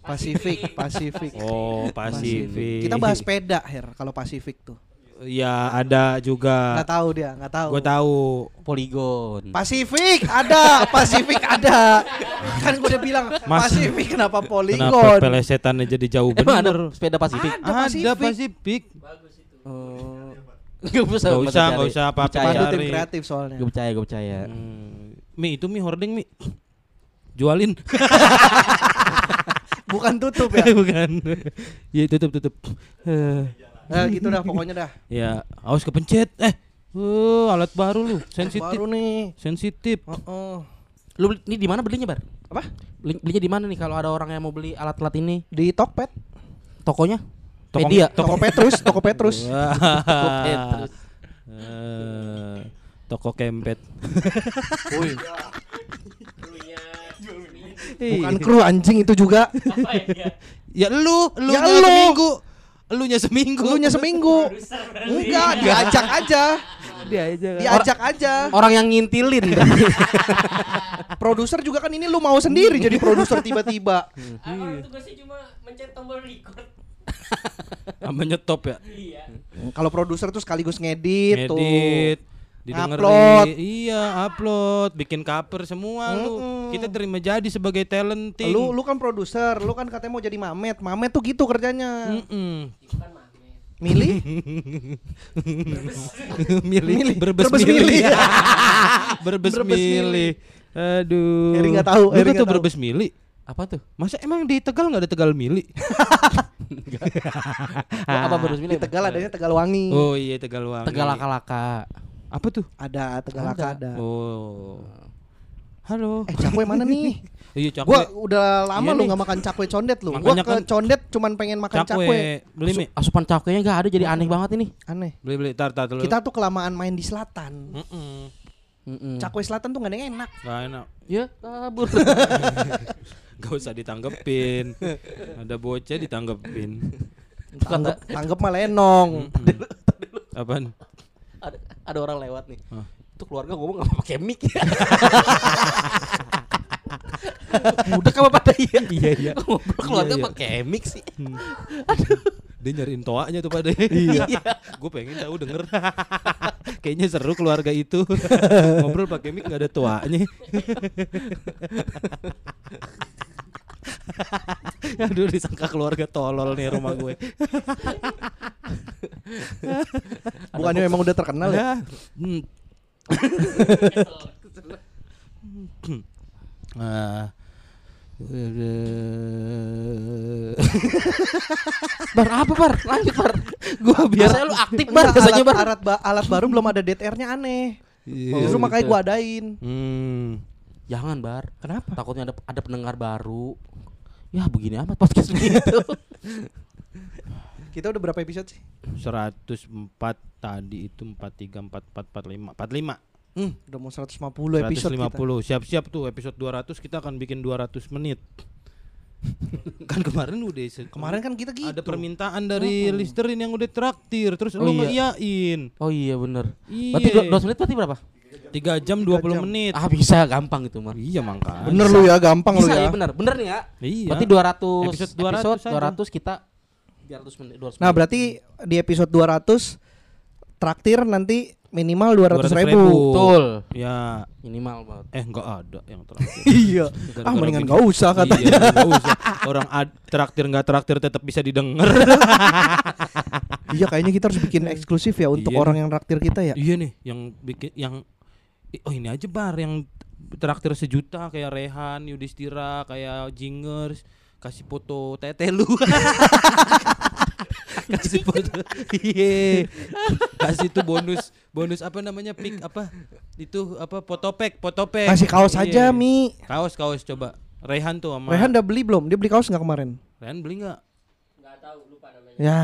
Pasifik, Pasifik. Oh Pasifik Kita bahas sepeda, Her, kalau Pasifik tuh. Ya ada juga. Nggak tahu dia, nggak tahu. Gue tahu. Poligon. Pasifik ada, Pasifik ada. Kan gue udah bilang Mas- Pasifik kenapa Kenapa Polygon? pelesetannya jadi jauh Emang ada bener? sepeda Pasifik? Ada Ada Pasifik. Pasifik. Oh. Gak usah, Gak usah, gak usah apa-apa Percaya. Pandu tim kreatif soalnya. Gue percaya, gue percaya. Hmm. Mi itu mi hording mi. Jualin. Bukan tutup ya. Bukan. Ya tutup tutup. Nah, gitu dah pokoknya dah. ya, awas kepencet. Eh. Uh, alat baru lu, sensitif. Baru nih. Sensitif. Oh, oh. Lu beli, ini di mana belinya, Bar? Apa? Beli, belinya di mana nih kalau ada orang yang mau beli alat-alat ini? Di Tokped. Tokonya? Toko- Media. Toko Petrus, Toko Petrus. Wah. Petrus. Eh, toko kempet. Bukan kru anjing itu juga. Apa ya? Ya lu, lu Ya lu. seminggu. Elunya seminggu. Elunya seminggu. Enggak, diajak aja. dia aja. Diajak aja. Orang yang ngintilin. Produser juga kan ini lu mau sendiri jadi produser tiba-tiba. Awal tugasnya cuma mencet tombol record. Sama nyetop ya. Iya. Kalau produser tuh sekaligus ngedit, tuh. Didengerin. Upload. Iya, upload, bikin cover semua lu. Mm-mm. Kita terima jadi sebagai talenting. Lu lu kan produser, lu kan katanya mau jadi Mamet. Mamet tuh gitu kerjanya. Kan Mamet. Milih? milih, Milih. berbes, Berbes milih. milih. berbes Berbes milih. Aduh. Eri nggak tahu, Lu Eri kan tuh berbes milih. Apa tuh? Masa emang di Tegal nggak ada Tegal milih? Apa baru Di Tegal adanya Tegal Wangi. Oh iya Tegal Wangi. Tegal laka-laka. Apa tuh? Ada Tegal Laka ada. Oh. Halo. Eh cakwe mana nih? Iya Gua cakwe. udah lama Iya lu nggak makan cakwe condet lu. Gua Makanya ke kan- condet cuman pengen makan cakwe. Cakwe. Beli mi. Asupan cakwenya gak ada jadi aneh banget ini. Aneh. Beli beli tar tar dulu. Kita tuh kelamaan main di selatan. Mm-mm. Mm-mm. Hmm. Cakwe selatan tuh gak ada yang enak. Gak enak. Ya kabur. Gak usah ditanggepin. Ada bocah ditanggepin. Tanggep, tanggep mah lenong. Apaan? Ada, ada orang lewat nih. Hah? Itu keluarga ngomong apa pakai mic ya. Udah kamu pada iya. Iya iya. Ngobrol keluarga Iya, iya. pakai mic sih. Dia nyariin toanya tuh pada. Iya. Gue pengen tahu denger. Kayaknya seru keluarga itu. Ngobrol pakai mic gak ada toanya. Aduh disangka keluarga tolol nih rumah gue. Bukannya memang udah terkenal ya? Hmm. Ah. Bar apa bar? Lanjut bar. Gua biar Biasanya lu aktif bar biasanya alat, bar. alat, ba- alat baru belum ada DTR-nya aneh. Iya. Justru Oh, makanya gitu. gua adain. Hmm. Jangan bar. Kenapa? Takutnya ada ada pendengar baru. Ya begini amat podcast begitu. Kita udah berapa episode sih? 104 tadi itu 43 44 45 45 Hmm, udah mau 150 episode 150 kita. siap-siap tuh episode 200 kita akan bikin 200 menit kan kemarin udah Kemarin kan kita gitu. ada permintaan dari listerin yang udah traktir terus Oh lu iya. ngeiyain Oh iya bener. Iya. Berarti dua, dua menit berarti berapa? 3 jam 20 jam. menit Ah bisa gampang itu mah. iya makanya Bener lu ya, gampang lu Bisa ya. ya bener. Bener nih ya. iya Berarti 200 Episode episode, 200 aja. 200 kita 200 menit 200 Nah, menit. berarti di episode 200 traktir nanti minimal 200 200.000. ribu. Betul. ya Minimal banget. eh enggak ada yang terakhir iya. Ah, Gara-gara mendingan bikin- gak usah katanya. Iya, nggak usah. Orang ad, traktir nggak traktir tetap bisa didengar. iya, kayaknya kita harus bikin eksklusif ya untuk Iya. orang yang traktir kita ya. iya nih, yang bikin yang oh ini aja bar yang traktir sejuta kayak Rehan, Yudhistira, kayak Jingers kasih foto tete lu. kasih foto. Iya. kasih tuh bonus bonus apa namanya pick apa? Itu apa fotopek, fotopek. Kasih kaos Iya. aja, Mi. Kaos kaos coba. Rehan tuh sama Rehan udah beli belum? Dia beli kaos nggak kemarin? Rehan beli nggak? Nggak tahu lupa namanya. Ya,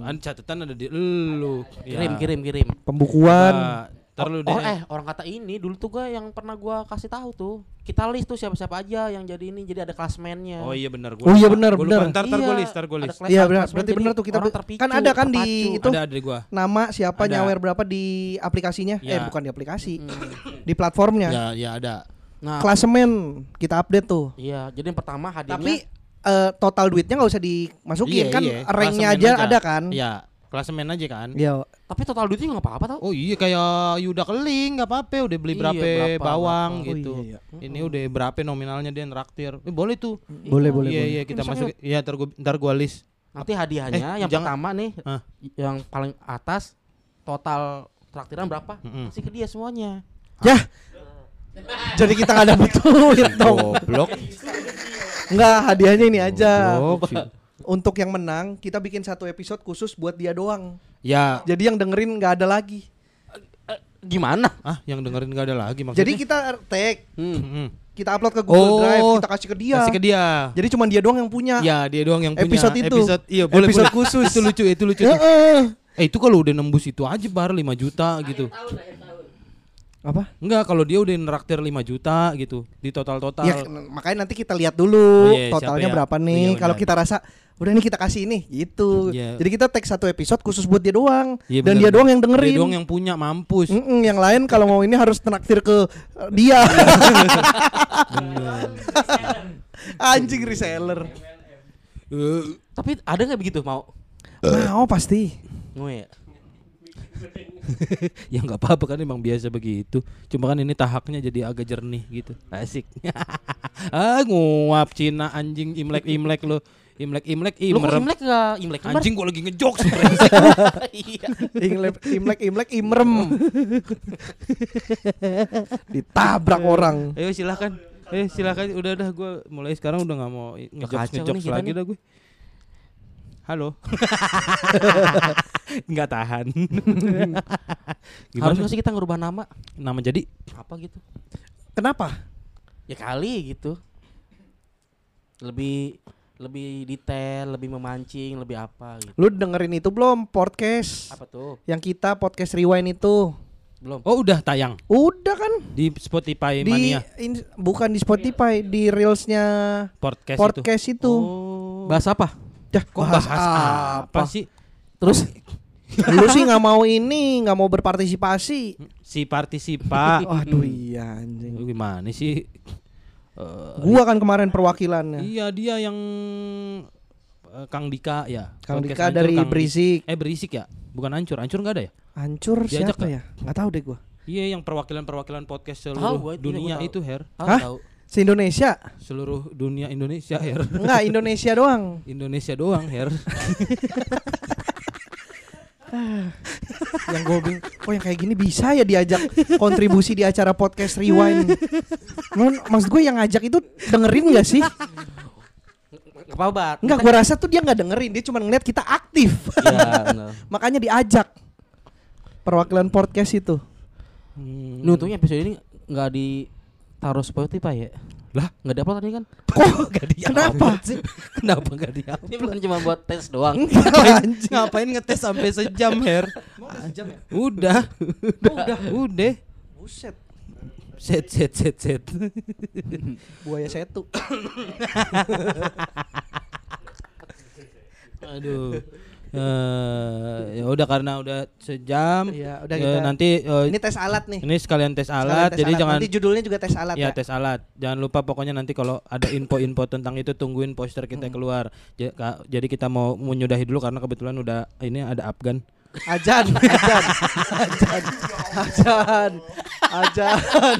Kan catatan ada di lu. Kirim Ya. kirim kirim. pembukuan. Nah, ntar lu Oh deh. eh orang kata ini dulu tuh gua yang pernah gua kasih tahu tuh. Kita list tuh siapa-siapa aja yang jadi ini jadi ada klasmennya. Oh iya benar Oh iya benar, benar. Ntar ntar Iya, gua list, ntar gua ada list. Iya benar, berarti benar tuh kita terpicu, kan ada kan di terpacu. itu Ada ada di gua. nama siapa Ada. nyawer berapa di aplikasinya? Eh Ya. bukan di aplikasi, Hmm. di platformnya. Ya ya ada. Nah, Klasemen kita update tuh. iya, jadi yang pertama hadirnya Tapi eh, total duitnya nggak usah dimasukin Iya, kan iya. ranknya Klasemen aja, ada kan? Iya. klasemen aja kan. Iya. Tapi total duitnya nggak apa-apa tau. Oh iya kayak Yuda Keling nggak apa-apa udah beli Iya, berapa, berapa, bawang berapa. Oh, gitu. iya, Ini udah berapa nominalnya dia nraktir. Eh, boleh tuh. Boleh, boleh, Iya boleh. iya kita masuk. Iya ntar gua ntar gua list. Nanti hadiahnya Eh, yang jangan- pertama nih, Ah. yang paling atas total traktiran berapa? Mm-mm. Kasih ke dia semuanya. Ya. Jadi kita nggak dapet duit dong. Goblok. Enggak, hadiahnya ini aja. Goblok sih. Untuk yang menang, kita bikin satu episode khusus buat dia doang. Ya, Jadi yang dengerin nggak ada lagi. Gimana? ah yang dengerin gak ada lagi maksudnya. Jadi kita tag, Hmm. Mm-mm. kita upload ke Google Oh, Drive, kita kasih ke dia. Kasih ke dia. Jadi cuma dia doang yang punya. Ya, dia doang yang punya Episode itu. Episode, iya, boleh, Episode boleh. khusus. itu lucu, itu lucu. Heeh. Eh, itu kalau udah nembus itu aja bar 5 juta gitu. Apa? Enggak, kalau dia udah neraktir 5 juta gitu di total-total. Ya makanya nanti kita lihat dulu Oh, iya, totalnya ya? berapa Oh, nih. iya, Kalau kita rasa udah nih kita kasih ini gitu. Iya. Jadi kita tag satu episode khusus buat dia doang Iya, dan bener. dia doang yang dengerin. Dia doang yang punya mampus. Mm-mm, yang lain kalau mau ini harus traktir ke uh, dia. Anjing reseller. Eh, Tapi ada nggak begitu mau? Mau pasti. Mau ya? ya nggak apa-apa kan emang biasa begitu. Cuma kan ini tahaknya jadi agak jernih gitu. Asik. ah nguap Cina anjing Imlek-imlek lo. Imlek-imlek Lu kok imrem. Imlek nggak Imlek? Imlek? Anjing gua lagi ngejok Iya. Imlek imlek imlek imrem. Ditabrak orang. Ayo silahkan. Eh silahkan udah dah gue mulai sekarang udah nggak mau ngejok ngejok lagi dah gue. Halo. nggak tahan. Gimana Harus sih kita ngerubah nama? nama jadi? Apa gitu? Kenapa? Ya kali gitu. Lebih lebih detail, lebih memancing, lebih apa gitu. Lu dengerin itu belum podcast? Apa tuh? Yang kita podcast rewind itu. Belum. Oh udah tayang Udah kan? di Spotify Di Mania in- bukan di Spotify, di reelsnya podcast, podcast itu. itu. Oh. Bahas apa? Dah, Kok bahas bahas apa sih? Terus Lu sih nggak mau ini, nggak mau berpartisipasi. Si partisipa. Waduh iya anjing. Lu Gimana sih? Eh, Gua kan kemarin perwakilannya. iya dia yang eh, Kang Dika ya. Kang Podcast Dika Hancur, dari Kang Berisik. Eh berisik ya? Bukan hancur, hancur nggak ada ya? Hancur Diajak siapa nggak? ya? Nggak tahu deh gua. Iya yang perwakilan-perwakilan podcast Tahu seluruh gua, itu dunia gua tahu. itu Her. tahu Hah? tahu. Se Indonesia? Seluruh dunia Indonesia Her. Enggak, Indonesia doang. Indonesia doang Her. yang gue bingung, kok yang kayak gini bisa ya diajak kontribusi di acara podcast rewind. Cuman, maksud gue yang ngajak itu dengerin gak sih? Gak apa-apa. Enggak, gue rasa tuh dia nggak dengerin, dia cuma ngeliat kita aktif. Benar. Makanya diajak perwakilan podcast itu. Hmm. Ini untungnya episode ini nggak ditaruh Spotify ya. Lah? nggak diupload tadi kan? Kok Gak di Kenapa? sih? Kenapa gak di Ini bukan cuma buat tes doang. Anjing. Ngapain ngetes sampai sejam Her? Udah. Udah. Udah. Buset, Set set set set. buaya setu. Aduh. Eh, ya udah karena udah sejam. Iya, udah ya kita. nanti eh, Ini tes alat nih. ini sekalian tes Sekalian alat. tes jadi alat. jangan Nanti judulnya juga tes alat ya ya. tes alat. Jangan lupa pokoknya nanti kalau ada info-info tentang itu tungguin poster kita keluar. Ja- ka- Jadi kita mau menyudahi dulu karena kebetulan udah ini ada Afgan. Ajan, ajan, ajan, ajan, ajan.